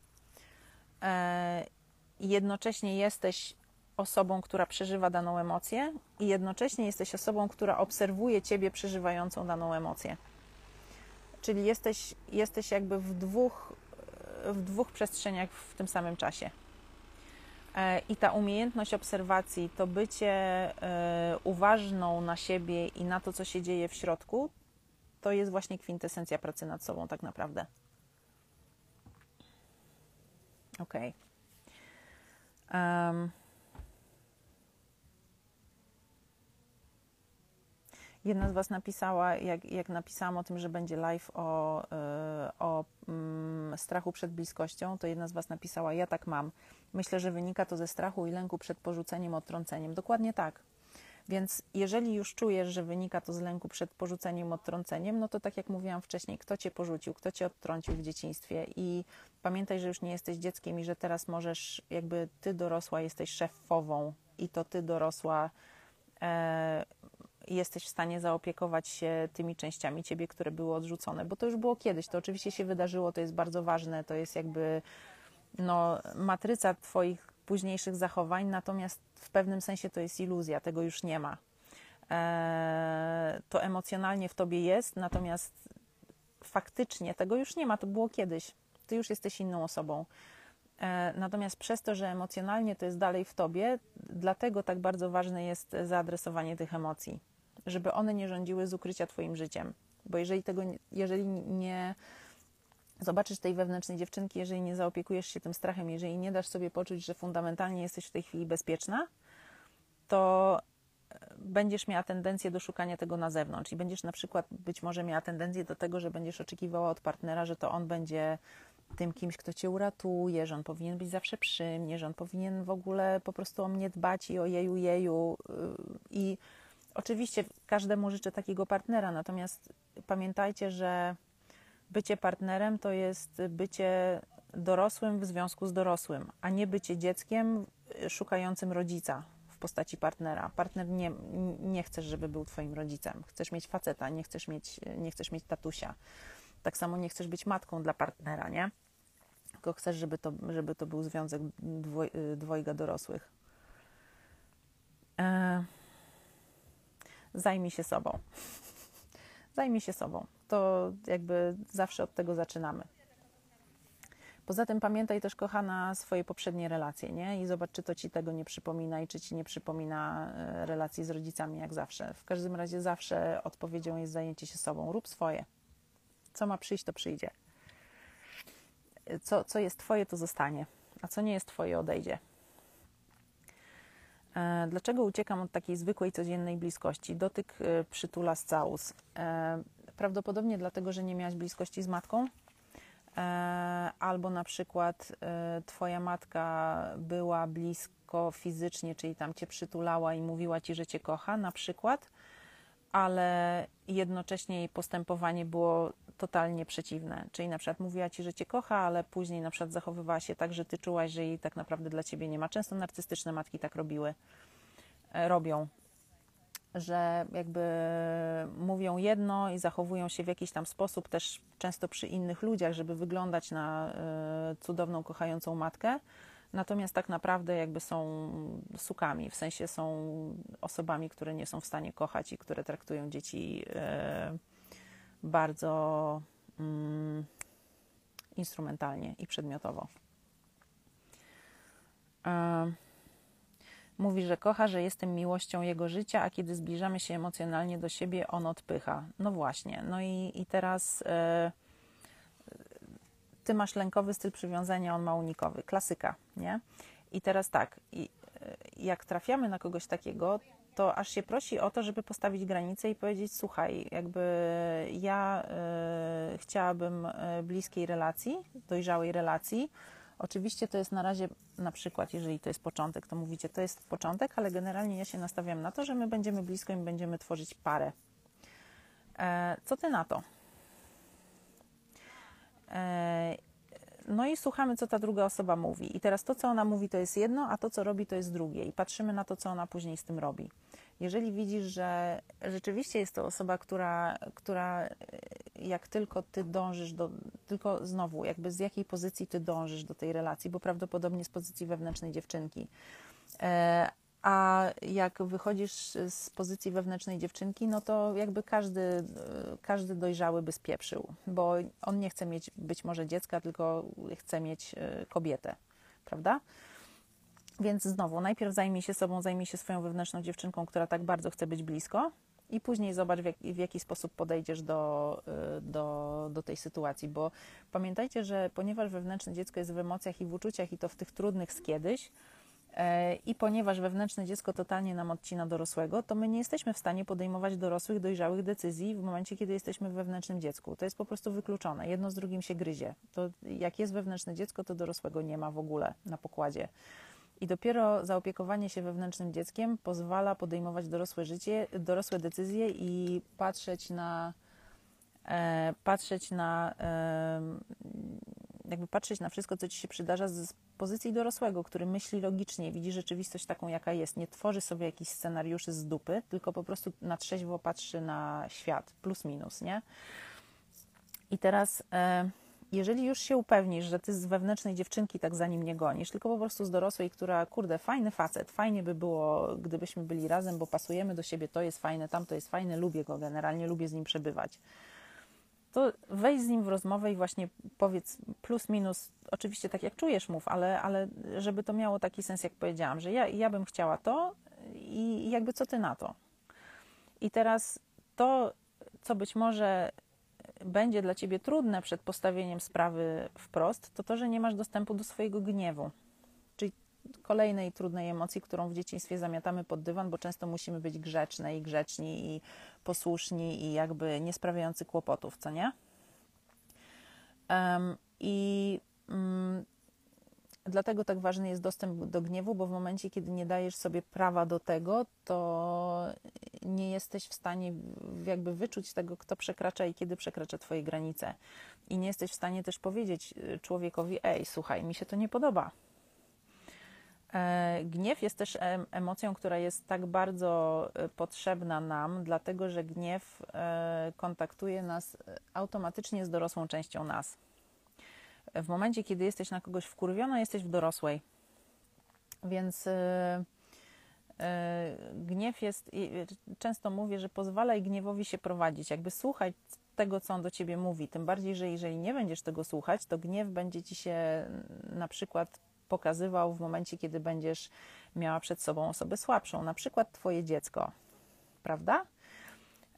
S1: E, jednocześnie jesteś osobą, która przeżywa daną emocję, i jednocześnie jesteś osobą, która obserwuje ciebie przeżywającą daną emocję. Czyli jesteś, jesteś jakby w dwóch, w dwóch przestrzeniach w tym samym czasie. E, I ta umiejętność obserwacji, to bycie e, uważną na siebie i na to, co się dzieje w środku, to jest właśnie kwintesencja pracy nad sobą, tak naprawdę. Ok. Um. Jedna z Was napisała, jak, jak napisałam o tym, że będzie live o, e, o mm, strachu przed bliskością, to jedna z Was napisała, ja tak mam. Myślę, że wynika to ze strachu i lęku przed porzuceniem, odtrąceniem. Dokładnie tak. Więc jeżeli już czujesz, że wynika to z lęku przed porzuceniem, odtrąceniem, no to tak jak mówiłam wcześniej, kto cię porzucił, kto cię odtrącił w dzieciństwie i pamiętaj, że już nie jesteś dzieckiem i że teraz możesz, jakby ty dorosła jesteś szefową i to ty dorosła e, jesteś w stanie zaopiekować się tymi częściami ciebie, które były odrzucone, bo to już było kiedyś, to oczywiście się wydarzyło, to jest bardzo ważne, to jest jakby no, matryca Twoich późniejszych zachowań, natomiast w pewnym sensie to jest iluzja, tego już nie ma. Eee, to emocjonalnie w Tobie jest, natomiast faktycznie tego już nie ma, to było kiedyś. Ty już jesteś inną osobą. Eee, natomiast przez to, że emocjonalnie to jest dalej w Tobie, dlatego tak bardzo ważne jest zaadresowanie tych emocji, żeby one nie rządziły z ukrycia Twoim życiem Bo jeżeli tego, jeżeli nie zobaczysz tej wewnętrznej dziewczynki, jeżeli nie zaopiekujesz się tym strachem, jeżeli nie dasz sobie poczuć, że fundamentalnie jesteś w tej chwili bezpieczna, to będziesz miała tendencję do szukania tego na zewnątrz i będziesz na przykład być może miała tendencję do tego, że będziesz oczekiwała od partnera, że to on będzie tym kimś, kto cię uratuje, że on powinien być zawsze przy mnie, że on powinien w ogóle po prostu o mnie dbać i o jeju, jeju. I oczywiście każdemu życzę takiego partnera, natomiast pamiętajcie, że bycie partnerem to jest bycie dorosłym w związku z dorosłym, a nie bycie dzieckiem szukającym rodzica w postaci partnera. Partner nie, nie chcesz, żeby był twoim rodzicem. Chcesz mieć faceta, nie chcesz mieć, nie chcesz mieć tatusia. Tak samo nie chcesz być matką dla partnera, nie? Tylko chcesz, żeby to, żeby to był związek dwoj, dwojga dorosłych. E... Zajmij się sobą. Zajmij się sobą. To jakby zawsze od tego zaczynamy. Poza tym pamiętaj też, kochana, swoje poprzednie relacje, nie? I zobacz, czy to ci tego nie przypomina i czy ci nie przypomina e, relacji z rodzicami, jak zawsze. W każdym razie zawsze odpowiedzią jest zajęcie się sobą. Rób swoje. Co ma przyjść, to przyjdzie. Co, co jest twoje, to zostanie, a co nie jest twoje, odejdzie. E, dlaczego uciekam od takiej zwykłej, codziennej bliskości? Dotyk e, przytula z całus. Prawdopodobnie dlatego, że nie miałaś bliskości z matką, E, albo na przykład e, Twoja matka była blisko fizycznie, czyli tam Cię przytulała i mówiła Ci, że Cię kocha, na przykład, ale jednocześnie jej postępowanie było totalnie przeciwne. Czyli na przykład mówiła Ci, że Cię kocha, ale później na przykład zachowywała się tak, że Ty czułaś, że jej tak naprawdę dla Ciebie nie ma. Często narcystyczne matki tak robiły, e, robią że jakby mówią jedno i zachowują się w jakiś tam sposób, też często przy innych ludziach, żeby wyglądać na e, cudowną, kochającą matkę. Natomiast tak naprawdę jakby są sukami, w sensie są osobami, które nie są w stanie kochać i które traktują dzieci e, bardzo mm, instrumentalnie i przedmiotowo. E, Mówi, że kocha, że jestem miłością jego życia, a kiedy zbliżamy się emocjonalnie do siebie, on odpycha. No właśnie. No i, i teraz e, ty masz lękowy styl przywiązania, on ma unikowy. Klasyka, nie? I teraz tak, i, e, jak trafiamy na kogoś takiego, to aż się prosi o to, żeby postawić granicę i powiedzieć: Słuchaj, jakby ja y, chciałabym bliskiej relacji, dojrzałej relacji Oczywiście to jest na razie, na przykład, jeżeli to jest początek, to mówicie, to jest początek, ale generalnie ja się nastawiam na to, że my będziemy blisko i będziemy tworzyć parę. E, co ty na to? E, no i słuchamy, co ta druga osoba mówi. I teraz to, co ona mówi, to jest jedno, a to, co robi, to jest drugie. I patrzymy na to, co ona później z tym robi. Jeżeli widzisz, że rzeczywiście jest to osoba, która, która jak tylko ty dążysz do, tylko znowu, jakby z jakiej pozycji ty dążysz do tej relacji, bo prawdopodobnie z pozycji wewnętrznej dziewczynki. E, a jak wychodzisz z pozycji wewnętrznej dziewczynki, no to jakby każdy, każdy dojrzały by spieprzył, bo on nie chce mieć być może dziecka, tylko chce mieć e, kobietę, prawda? Więc znowu, najpierw zajmij się sobą, zajmij się swoją wewnętrzną dziewczynką, która tak bardzo chce być blisko, i później zobacz, w jaki, w jaki sposób podejdziesz do, y, do, do tej sytuacji, bo pamiętajcie, że ponieważ wewnętrzne dziecko jest w emocjach i w uczuciach, i to w tych trudnych z kiedyś, e, i ponieważ wewnętrzne dziecko totalnie nam odcina dorosłego, to my nie jesteśmy w stanie podejmować dorosłych, dojrzałych decyzji w momencie, kiedy jesteśmy w wewnętrznym dziecku. To jest po prostu wykluczone. Jedno z drugim się gryzie. To jak jest wewnętrzne dziecko, to dorosłego nie ma w ogóle na pokładzie. I dopiero zaopiekowanie się wewnętrznym dzieckiem pozwala podejmować dorosłe życie, dorosłe decyzje i patrzeć na e, patrzeć na e, jakby patrzeć na wszystko, co ci się przydarza z pozycji dorosłego, który myśli logicznie, widzi rzeczywistość taką, jaka jest, nie tworzy sobie jakichś scenariuszy z dupy, tylko po prostu na trzeźwo patrzy na świat, plus minus, nie? I teraz e, jeżeli już się upewnisz, że ty z wewnętrznej dziewczynki tak za nim nie gonisz, tylko po prostu z dorosłej, która, kurde, fajny facet, fajnie by było, gdybyśmy byli razem, bo pasujemy do siebie, to jest fajne, tam to jest fajne, lubię go generalnie, lubię z nim przebywać. To wejdź z nim w rozmowę i właśnie powiedz plus, minus, oczywiście tak jak czujesz, mów, ale, ale żeby to miało taki sens, jak powiedziałam, że ja, ja bym chciała to i jakby co ty na to. I teraz to co być może będzie dla ciebie trudne przed postawieniem sprawy wprost, to to, że nie masz dostępu do swojego gniewu. Czyli kolejnej trudnej emocji, którą w dzieciństwie zamiatamy pod dywan, bo często musimy być grzeczne i grzeczni i posłuszni i jakby nie sprawiający kłopotów, co nie? Um, I um, dlatego tak ważny jest dostęp do gniewu, bo w momencie, kiedy nie dajesz sobie prawa do tego, to nie jesteś w stanie jakby wyczuć tego, kto przekracza i kiedy przekracza Twoje granice. I nie jesteś w stanie też powiedzieć y, człowiekowi: Ej, słuchaj, mi się to nie podoba. E, gniew jest też emocją, która jest tak bardzo y, potrzebna nam, dlatego że gniew e, kontaktuje nas y, automatycznie z dorosłą częścią nas w momencie, kiedy jesteś na kogoś wkurwiona, jesteś w dorosłej. Więc yy, yy, gniew jest, yy, często mówię, że pozwalaj gniewowi się prowadzić, jakby słuchać tego, co on do ciebie mówi. Tym bardziej, że jeżeli nie będziesz tego słuchać, to gniew będzie ci się na przykład pokazywał w momencie, kiedy będziesz miała przed sobą osobę słabszą, na przykład twoje dziecko, prawda?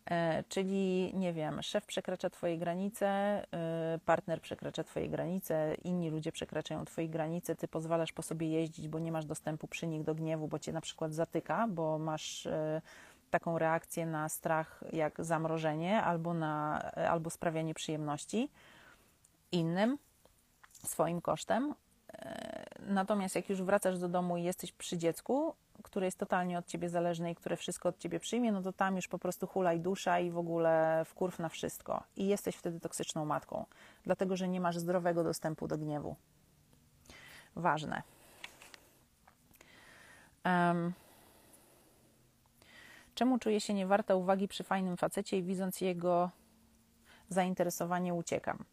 S1: E, czyli, nie wiem, szef przekracza Twoje granice, e, partner przekracza Twoje granice, inni ludzie przekraczają Twoje granice, Ty pozwalasz po sobie jeździć, bo nie masz dostępu przy nich do gniewu, bo Cię na przykład zatyka, bo masz e, taką reakcję na strach jak zamrożenie albo, na, albo sprawianie przyjemności innym swoim kosztem. Natomiast jak już wracasz do domu i jesteś przy dziecku, które jest totalnie od ciebie zależne i które wszystko od ciebie przyjmie, no to tam już po prostu hulaj dusza i w ogóle wkurw na wszystko. I jesteś wtedy toksyczną matką, dlatego że nie masz zdrowego dostępu do gniewu. Ważne. Um, czemu czuję się niewarta uwagi przy fajnym facecie i widząc jego zainteresowanie uciekam?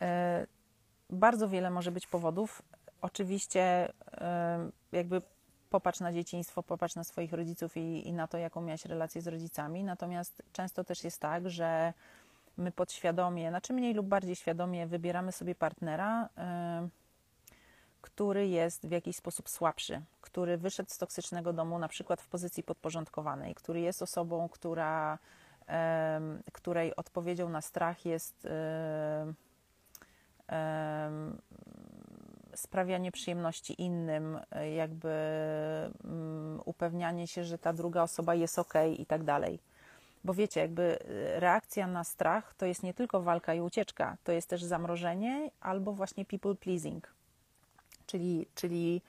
S1: E, bardzo wiele może być powodów. Oczywiście, jakby popatrz na dzieciństwo, popatrz na swoich rodziców i, i na to, jaką miałaś relację z rodzicami. Natomiast często też jest tak, że my podświadomie, znaczy mniej lub bardziej świadomie wybieramy sobie partnera, y, który jest w jakiś sposób słabszy, który wyszedł z toksycznego domu na przykład w pozycji podporządkowanej, który jest osobą, która, której odpowiedzią na strach jest y, sprawianie przyjemności innym, e, jakby um, upewnianie się, że ta druga osoba jest ok i tak dalej. Bo wiecie, jakby e, reakcja na strach to jest nie tylko walka i ucieczka, to jest też zamrożenie albo właśnie people pleasing, czyli, czyli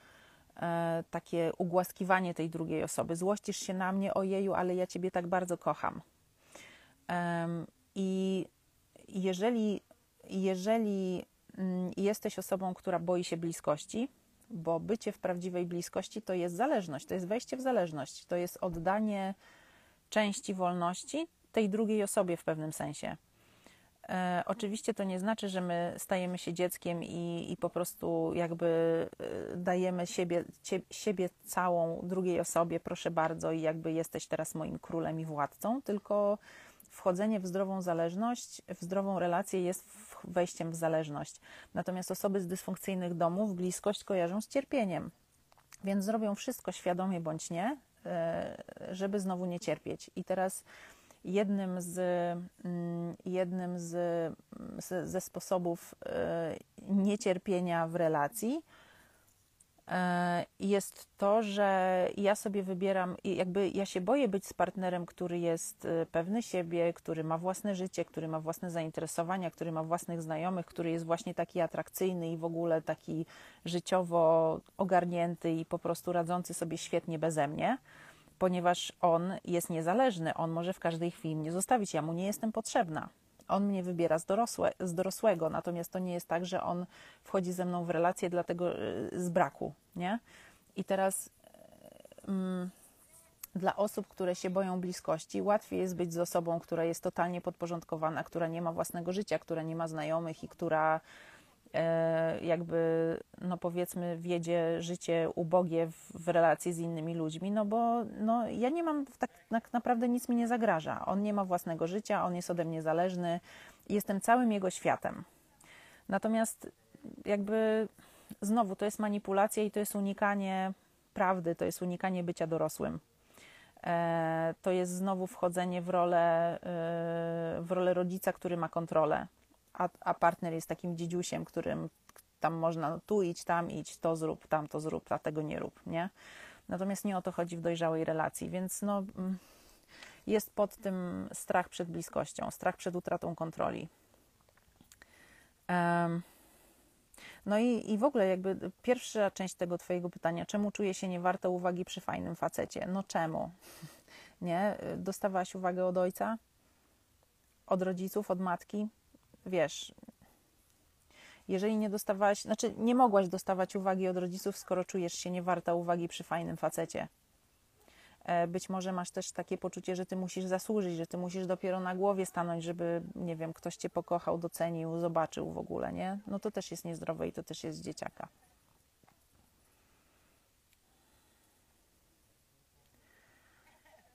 S1: e, takie ugłaskiwanie tej drugiej osoby. Złościsz się na mnie, ojeju, ale ja ciebie tak bardzo kocham. I jeżeli, jeżeli Mm, jesteś osobą, która boi się bliskości, bo bycie w prawdziwej bliskości to jest zależność, to jest wejście w zależność, to jest oddanie części wolności tej drugiej osobie w pewnym sensie. E, oczywiście to nie znaczy, że my stajemy się dzieckiem i, i po prostu jakby e, dajemy siebie, cie, siebie całą drugiej osobie, proszę bardzo, i jakby jesteś teraz moim królem i władcą, tylko wchodzenie w zdrową zależność, w zdrową relację jest wejściem w zależność. Natomiast osoby z dysfunkcyjnych domów bliskość kojarzą z cierpieniem, więc zrobią wszystko świadomie bądź nie, e, żeby znowu nie cierpieć. I teraz jednym z, mm, jednym z, ze sposobów e, niecierpienia w relacji jest to, że ja sobie wybieram, jakby ja się boję być z partnerem, który jest e, pewny siebie, który ma własne życie, który ma własne zainteresowania, który ma własnych znajomych, który jest właśnie taki atrakcyjny i w ogóle taki życiowo ogarnięty i po prostu radzący sobie świetnie beze mnie, ponieważ on jest niezależny, on może w każdej chwili mnie zostawić, ja mu nie jestem potrzebna on mnie wybiera z, dorosłe, z dorosłego, natomiast to nie jest tak, że on wchodzi ze mną w relację dlatego y, z braku, nie? I teraz mm, dla osób, które się boją bliskości, łatwiej jest być z osobą, która jest totalnie podporządkowana, która nie ma własnego życia, która nie ma znajomych i która jakby, no powiedzmy, wiedzie życie ubogie w, w, relacji z innymi ludźmi, no bo no, ja nie mam, tak, tak naprawdę nic mi nie zagraża. On nie ma własnego życia, on jest ode mnie zależny, jestem całym jego światem. Natomiast jakby znowu to jest manipulacja i to jest unikanie prawdy, to jest unikanie bycia dorosłym. e, to jest znowu wchodzenie w rolę, w rolę rodzica, który ma kontrolę, a, a partner jest takim dziedziusiem, którym tam można no, tu idź, tam idź, to zrób, tam to zrób, a tego nie rób, nie? Natomiast nie o to chodzi w dojrzałej relacji, więc no, mm, jest pod tym strach przed bliskością, strach przed utratą kontroli. No i, i w ogóle jakby pierwsza część tego Twojego pytania, czemu czuję się niewarte uwagi przy fajnym facecie? No czemu? <laughs> Nie? Dostawałaś uwagę od ojca? Od rodziców? Od matki? Wiesz, jeżeli nie dostawałaś, znaczy nie mogłaś dostawać uwagi od rodziców, skoro czujesz się niewarta uwagi przy fajnym facecie. E, być może masz też takie poczucie, że ty musisz zasłużyć, że ty musisz dopiero na głowie stanąć, żeby, nie wiem, ktoś cię pokochał, docenił, zobaczył w ogóle, nie? No to też jest niezdrowe i to też jest dzieciaka.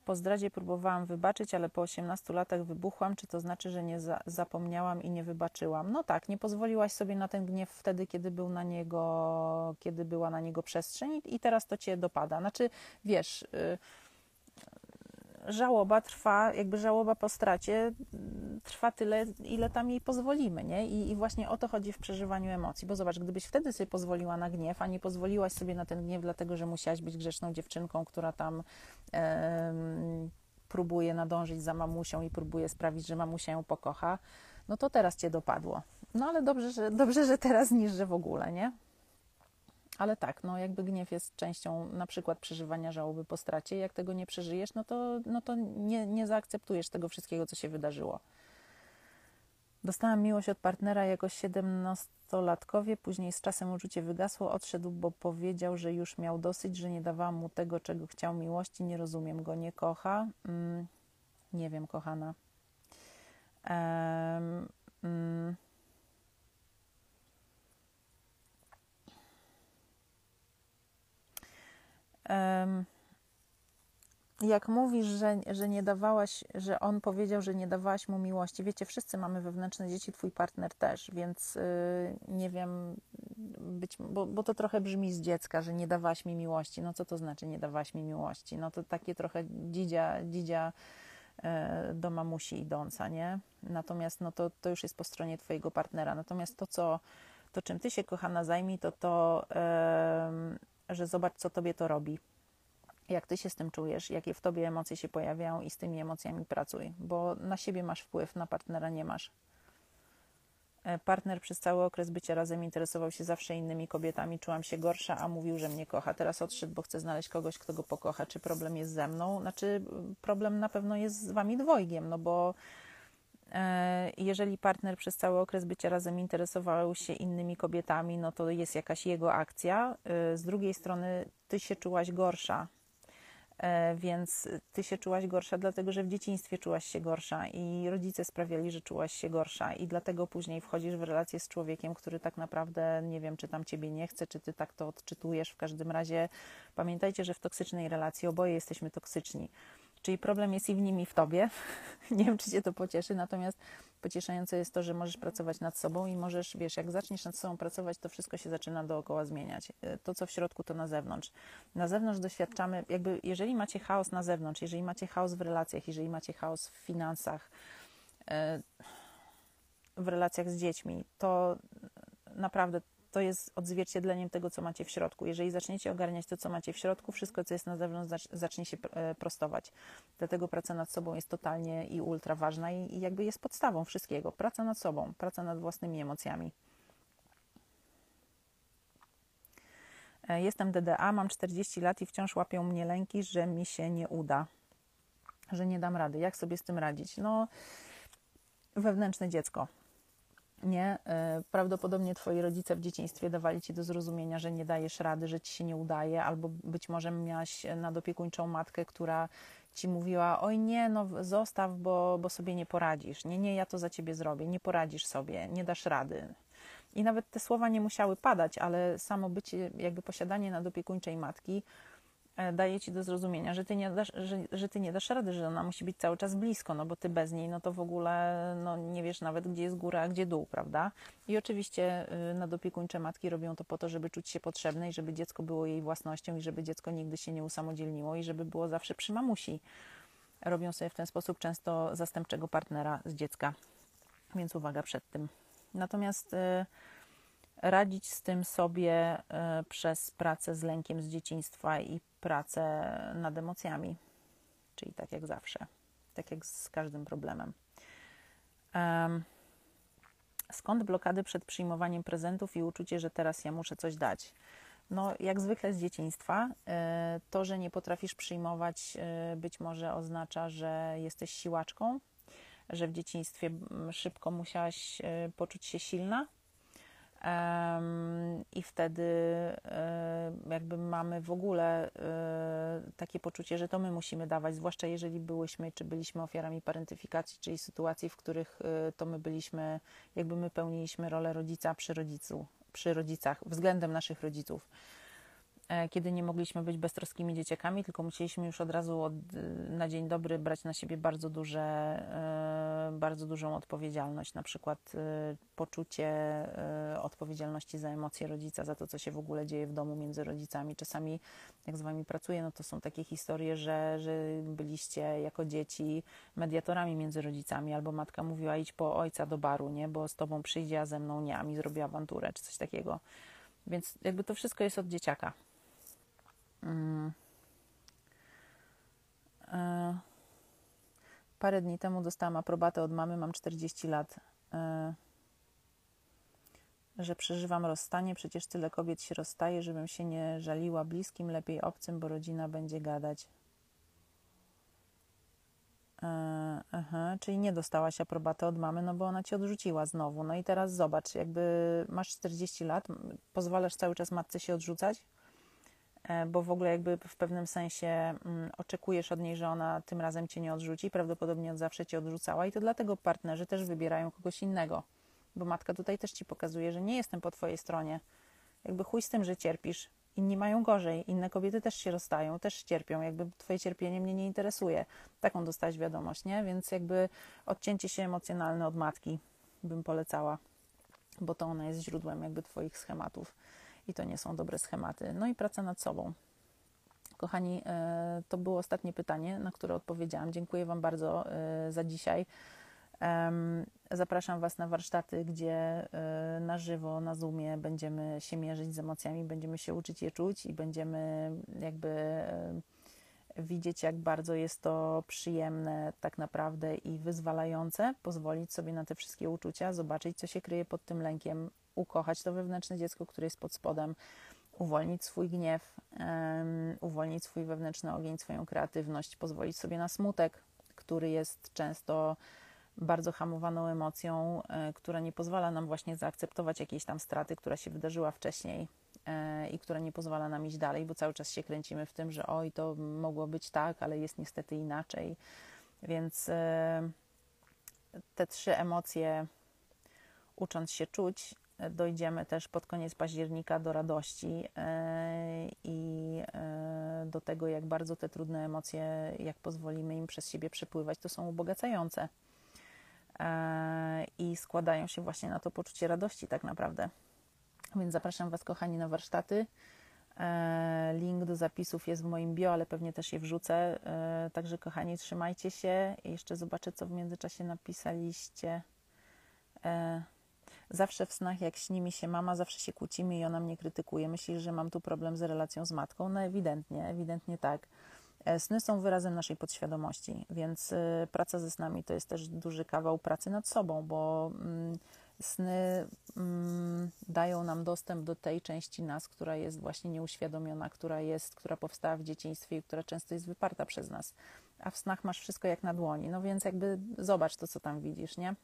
S1: Po zdradzie próbowałam wybaczyć, ale po 18 latach wybuchłam. Czy to znaczy, że nie za zapomniałam i nie wybaczyłam? No tak, nie pozwoliłaś sobie na ten gniew wtedy, kiedy był na niego, kiedy była na niego przestrzeń i teraz to cię dopada. Znaczy, wiesz, yy, żałoba trwa, jakby żałoba po stracie trwa tyle, ile tam jej pozwolimy, nie? I, I, właśnie o to chodzi w przeżywaniu emocji, bo zobacz, gdybyś wtedy sobie pozwoliła na gniew, a nie pozwoliłaś sobie na ten gniew, dlatego że musiałaś być grzeczną dziewczynką, która tam e, próbuje nadążyć za mamusią i próbuje sprawić, że mamusia ją pokocha, no to teraz cię dopadło. No ale dobrze, że, dobrze, że teraz niż, że w ogóle, nie? Ale tak, no jakby gniew jest częścią na przykład przeżywania żałoby po stracie. Jak tego nie przeżyjesz, no to, no to nie, nie zaakceptujesz tego wszystkiego, co się wydarzyło. Dostałam miłość od partnera jako siedemnastolatkowie, później z czasem uczucie wygasło, odszedł, bo powiedział, że już miał dosyć, że nie dawałam mu tego, czego chciał miłości, nie rozumiem go, nie kocha. Mm, nie wiem, kochana. Um, mm. Jak mówisz, że, że nie dawałaś, że on powiedział, że nie dawałaś mu miłości, wiecie, wszyscy mamy wewnętrzne dzieci, twój partner też, więc yy, nie wiem, być, bo, bo to trochę brzmi z dziecka, że nie dawałaś mi miłości. No co to znaczy nie dawałaś mi miłości? No to takie trochę dzidzia, dzidzia yy, do mamusi idąca, nie? Natomiast no to, to już jest po stronie twojego partnera. Natomiast to, co, to czym ty się, kochana, zajmij, to to... Yy, że zobacz, co tobie to robi. Jak ty się z tym czujesz, jakie w tobie emocje się pojawiają i z tymi emocjami pracuj, bo na siebie masz wpływ, na partnera nie masz. E, partner przez cały okres bycia razem interesował się zawsze innymi kobietami, czułam się gorsza, a mówił, że mnie kocha. Teraz odszedł, bo chce znaleźć kogoś, kto go pokocha. Czy problem jest ze mną? Znaczy, problem na pewno jest z wami dwojgiem, no bo jeżeli partner przez cały okres bycia razem interesował się innymi kobietami, no to jest jakaś jego akcja. E, z drugiej strony, ty się czułaś gorsza, e, więc ty się czułaś gorsza, dlatego że w dzieciństwie czułaś się gorsza i rodzice sprawiali, że czułaś się gorsza, i dlatego później wchodzisz w relację z człowiekiem, który tak naprawdę nie wiem, czy tam ciebie nie chce, czy ty tak to odczytujesz. W każdym razie pamiętajcie, że w toksycznej relacji oboje jesteśmy toksyczni. Czyli problem jest i w nim, i w tobie. <laughs> Nie wiem, czy cię to pocieszy, natomiast pocieszające jest to, że możesz pracować nad sobą i możesz, wiesz, jak zaczniesz nad sobą pracować, to wszystko się zaczyna dookoła zmieniać. E, to, co w środku, to na zewnątrz. Na zewnątrz doświadczamy, jakby, jeżeli macie chaos na zewnątrz, jeżeli macie chaos w relacjach, jeżeli macie chaos w finansach, e, w relacjach z dziećmi, to naprawdę to jest odzwierciedleniem tego, co macie w środku. Jeżeli zaczniecie ogarniać to, co macie w środku, wszystko, co jest na zewnątrz, zacznie się e, prostować. Dlatego praca nad sobą jest totalnie i ultra ważna i, i jakby jest podstawą wszystkiego. Praca nad sobą, praca nad własnymi emocjami. E, jestem DDA, mam 40 lat i wciąż łapią mnie lęki, że mi się nie uda, że nie dam rady. Jak sobie z tym radzić? No, wewnętrzne dziecko nie, e, prawdopodobnie twoi rodzice w dzieciństwie dawali ci do zrozumienia, że nie dajesz rady, że ci się nie udaje, albo być może miałaś nadopiekuńczą matkę, która ci mówiła: Oj, nie, no zostaw, bo, bo sobie nie poradzisz. Nie, nie, ja to za ciebie zrobię, nie poradzisz sobie, nie dasz rady. I nawet te słowa nie musiały padać, ale samo bycie, jakby posiadanie nadopiekuńczej matki daje ci do zrozumienia, że ty, nie dasz, że, że ty nie dasz rady, że ona musi być cały czas blisko, no bo ty bez niej, no to w ogóle no, nie wiesz nawet, gdzie jest góra, a gdzie dół, prawda? I oczywiście y, nadopiekuńcze matki robią to po to, żeby czuć się potrzebne i żeby dziecko było jej własnością i żeby dziecko nigdy się nie usamodzielniło i żeby było zawsze przy mamusi. Robią sobie w ten sposób często zastępczego partnera z dziecka, więc uwaga przed tym. Natomiast y, radzić z tym sobie y, przez pracę z lękiem z dzieciństwa i pracę nad emocjami, czyli tak jak zawsze, tak jak z każdym problemem. Skąd blokady przed przyjmowaniem prezentów i uczucie, że teraz ja muszę coś dać? No, jak zwykle z dzieciństwa, y, to, że nie potrafisz przyjmować, być może oznacza, że jesteś siłaczką, że w dzieciństwie szybko musiałaś e, poczuć się silna. I wtedy e, jakby mamy w ogóle e, takie poczucie, że to my musimy dawać, zwłaszcza jeżeli byłyśmy czy byliśmy ofiarami parentyfikacji, czyli sytuacji, w których to my byliśmy, jakby my pełniliśmy rolę rodzica przy rodzicu, przy rodzicach, względem naszych rodziców. E, kiedy nie mogliśmy być beztroskimi dzieciakami, tylko musieliśmy już od razu od, na dzień dobry brać na siebie bardzo, duże, e, bardzo dużą odpowiedzialność, na przykład e, poczucie odpowiedzialności za emocje rodzica, za to, co się w ogóle dzieje w domu między rodzicami. Czasami, jak z Wami pracuję, no to są takie historie, że, że byliście jako dzieci mediatorami między rodzicami, albo matka mówiła idź po ojca do baru, nie, bo z Tobą przyjdzie, a ze mną nie, a mi zrobi awanturę, czy coś takiego. Więc jakby to wszystko jest od dzieciaka. Mm. E, parę dni temu dostałam aprobatę od mamy, mam 40 lat, e, że przeżywam rozstanie. Przecież tyle kobiet się rozstaje, żebym się nie żaliła bliskim, lepiej obcym, bo rodzina będzie gadać. E, aha, czyli nie dostałaś aprobaty od mamy, no bo ona cię odrzuciła znowu. No i teraz zobacz, jakby masz 40 lat, pozwalasz cały czas matce się odrzucać, bo w ogóle jakby w pewnym sensie mm, oczekujesz od niej, że ona tym razem cię nie odrzuci, prawdopodobnie od zawsze cię odrzucała i to dlatego partnerzy też wybierają kogoś innego, bo matka tutaj też ci pokazuje, że nie jestem po twojej stronie. Jakby chuj z tym, że cierpisz. Inni mają gorzej, inne kobiety też się rozstają, też cierpią, jakby twoje cierpienie mnie nie interesuje. Taką dostać wiadomość, nie? Więc jakby odcięcie się emocjonalne od matki bym polecała, bo to ona jest źródłem jakby twoich schematów i to nie są dobre schematy. No i praca nad sobą. Kochani, e, to było ostatnie pytanie, na które odpowiedziałam. Dziękuję Wam bardzo e, za dzisiaj. Zapraszam Was na warsztaty, gdzie e, na żywo, na Zoomie będziemy się mierzyć z emocjami, będziemy się uczyć je czuć i będziemy jakby widzieć, jak bardzo jest to przyjemne tak naprawdę i wyzwalające, pozwolić sobie na te wszystkie uczucia, zobaczyć, co się kryje pod tym lękiem, ukochać to wewnętrzne dziecko, które jest pod spodem, uwolnić swój gniew, um, uwolnić swój wewnętrzny ogień, swoją kreatywność, pozwolić sobie na smutek, który jest często bardzo hamowaną emocją, e, która nie pozwala nam właśnie zaakceptować jakiejś tam straty, która się wydarzyła wcześniej i która nie pozwala nam iść dalej, bo cały czas się kręcimy w tym, że oj, to mogło być tak, ale jest niestety inaczej. Więc e, te trzy emocje, ucząc się czuć, dojdziemy też pod koniec października do radości e, i e, do tego, jak bardzo te trudne emocje, jak pozwolimy im przez siebie przepływać, to są ubogacające e, i składają się właśnie na to poczucie radości, tak naprawdę. Więc zapraszam Was, kochani, na warsztaty. Link do zapisów jest w moim bio, ale pewnie też je wrzucę. Także, kochani, trzymajcie się. Jeszcze zobaczę, co w międzyczasie napisaliście. Zawsze w snach, jak śni mi się mama, zawsze się kłócimy i ona mnie krytykuje. Myślisz, że mam tu problem z relacją z matką? No ewidentnie, ewidentnie tak. E, sny są wyrazem naszej podświadomości, więc e, praca ze snami to jest też duży kawał pracy nad sobą, bo mm, sny mm, dają nam dostęp do tej części nas, która jest właśnie nieuświadomiona, która jest, która powstała w dzieciństwie i która często jest wyparta przez nas. A w snach masz wszystko jak na dłoni. No więc jakby zobacz to, co tam widzisz, nie?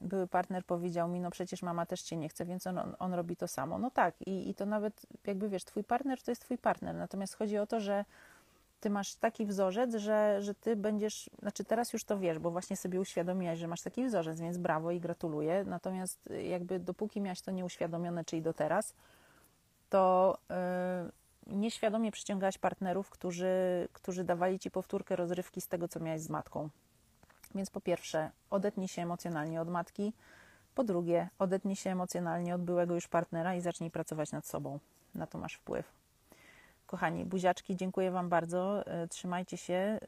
S1: były partner powiedział mi, no przecież mama też cię nie chce, więc on, on robi to samo. No tak, i, i to nawet jakby wiesz, twój partner to jest twój partner, natomiast chodzi o to, że ty masz taki wzorzec, że, że ty będziesz, znaczy teraz już to wiesz, bo właśnie sobie uświadomiłaś, że masz taki wzorzec, więc brawo i gratuluję. Natomiast jakby dopóki miałaś to nieuświadomione, czyli do teraz, to y, nieświadomie przyciągałaś partnerów, którzy, którzy dawali ci powtórkę rozrywki z tego, co miałaś z matką. Więc po pierwsze, odetnij się emocjonalnie od matki. Po drugie, odetnij się emocjonalnie od byłego już partnera i zacznij pracować nad sobą. Na to masz wpływ. Kochani, buziaczki, dziękuję Wam bardzo. Y, Trzymajcie się,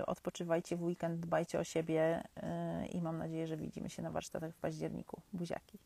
S1: y, odpoczywajcie w weekend, dbajcie o siebie y, i mam nadzieję, że widzimy się na warsztatach w październiku. Buziaki.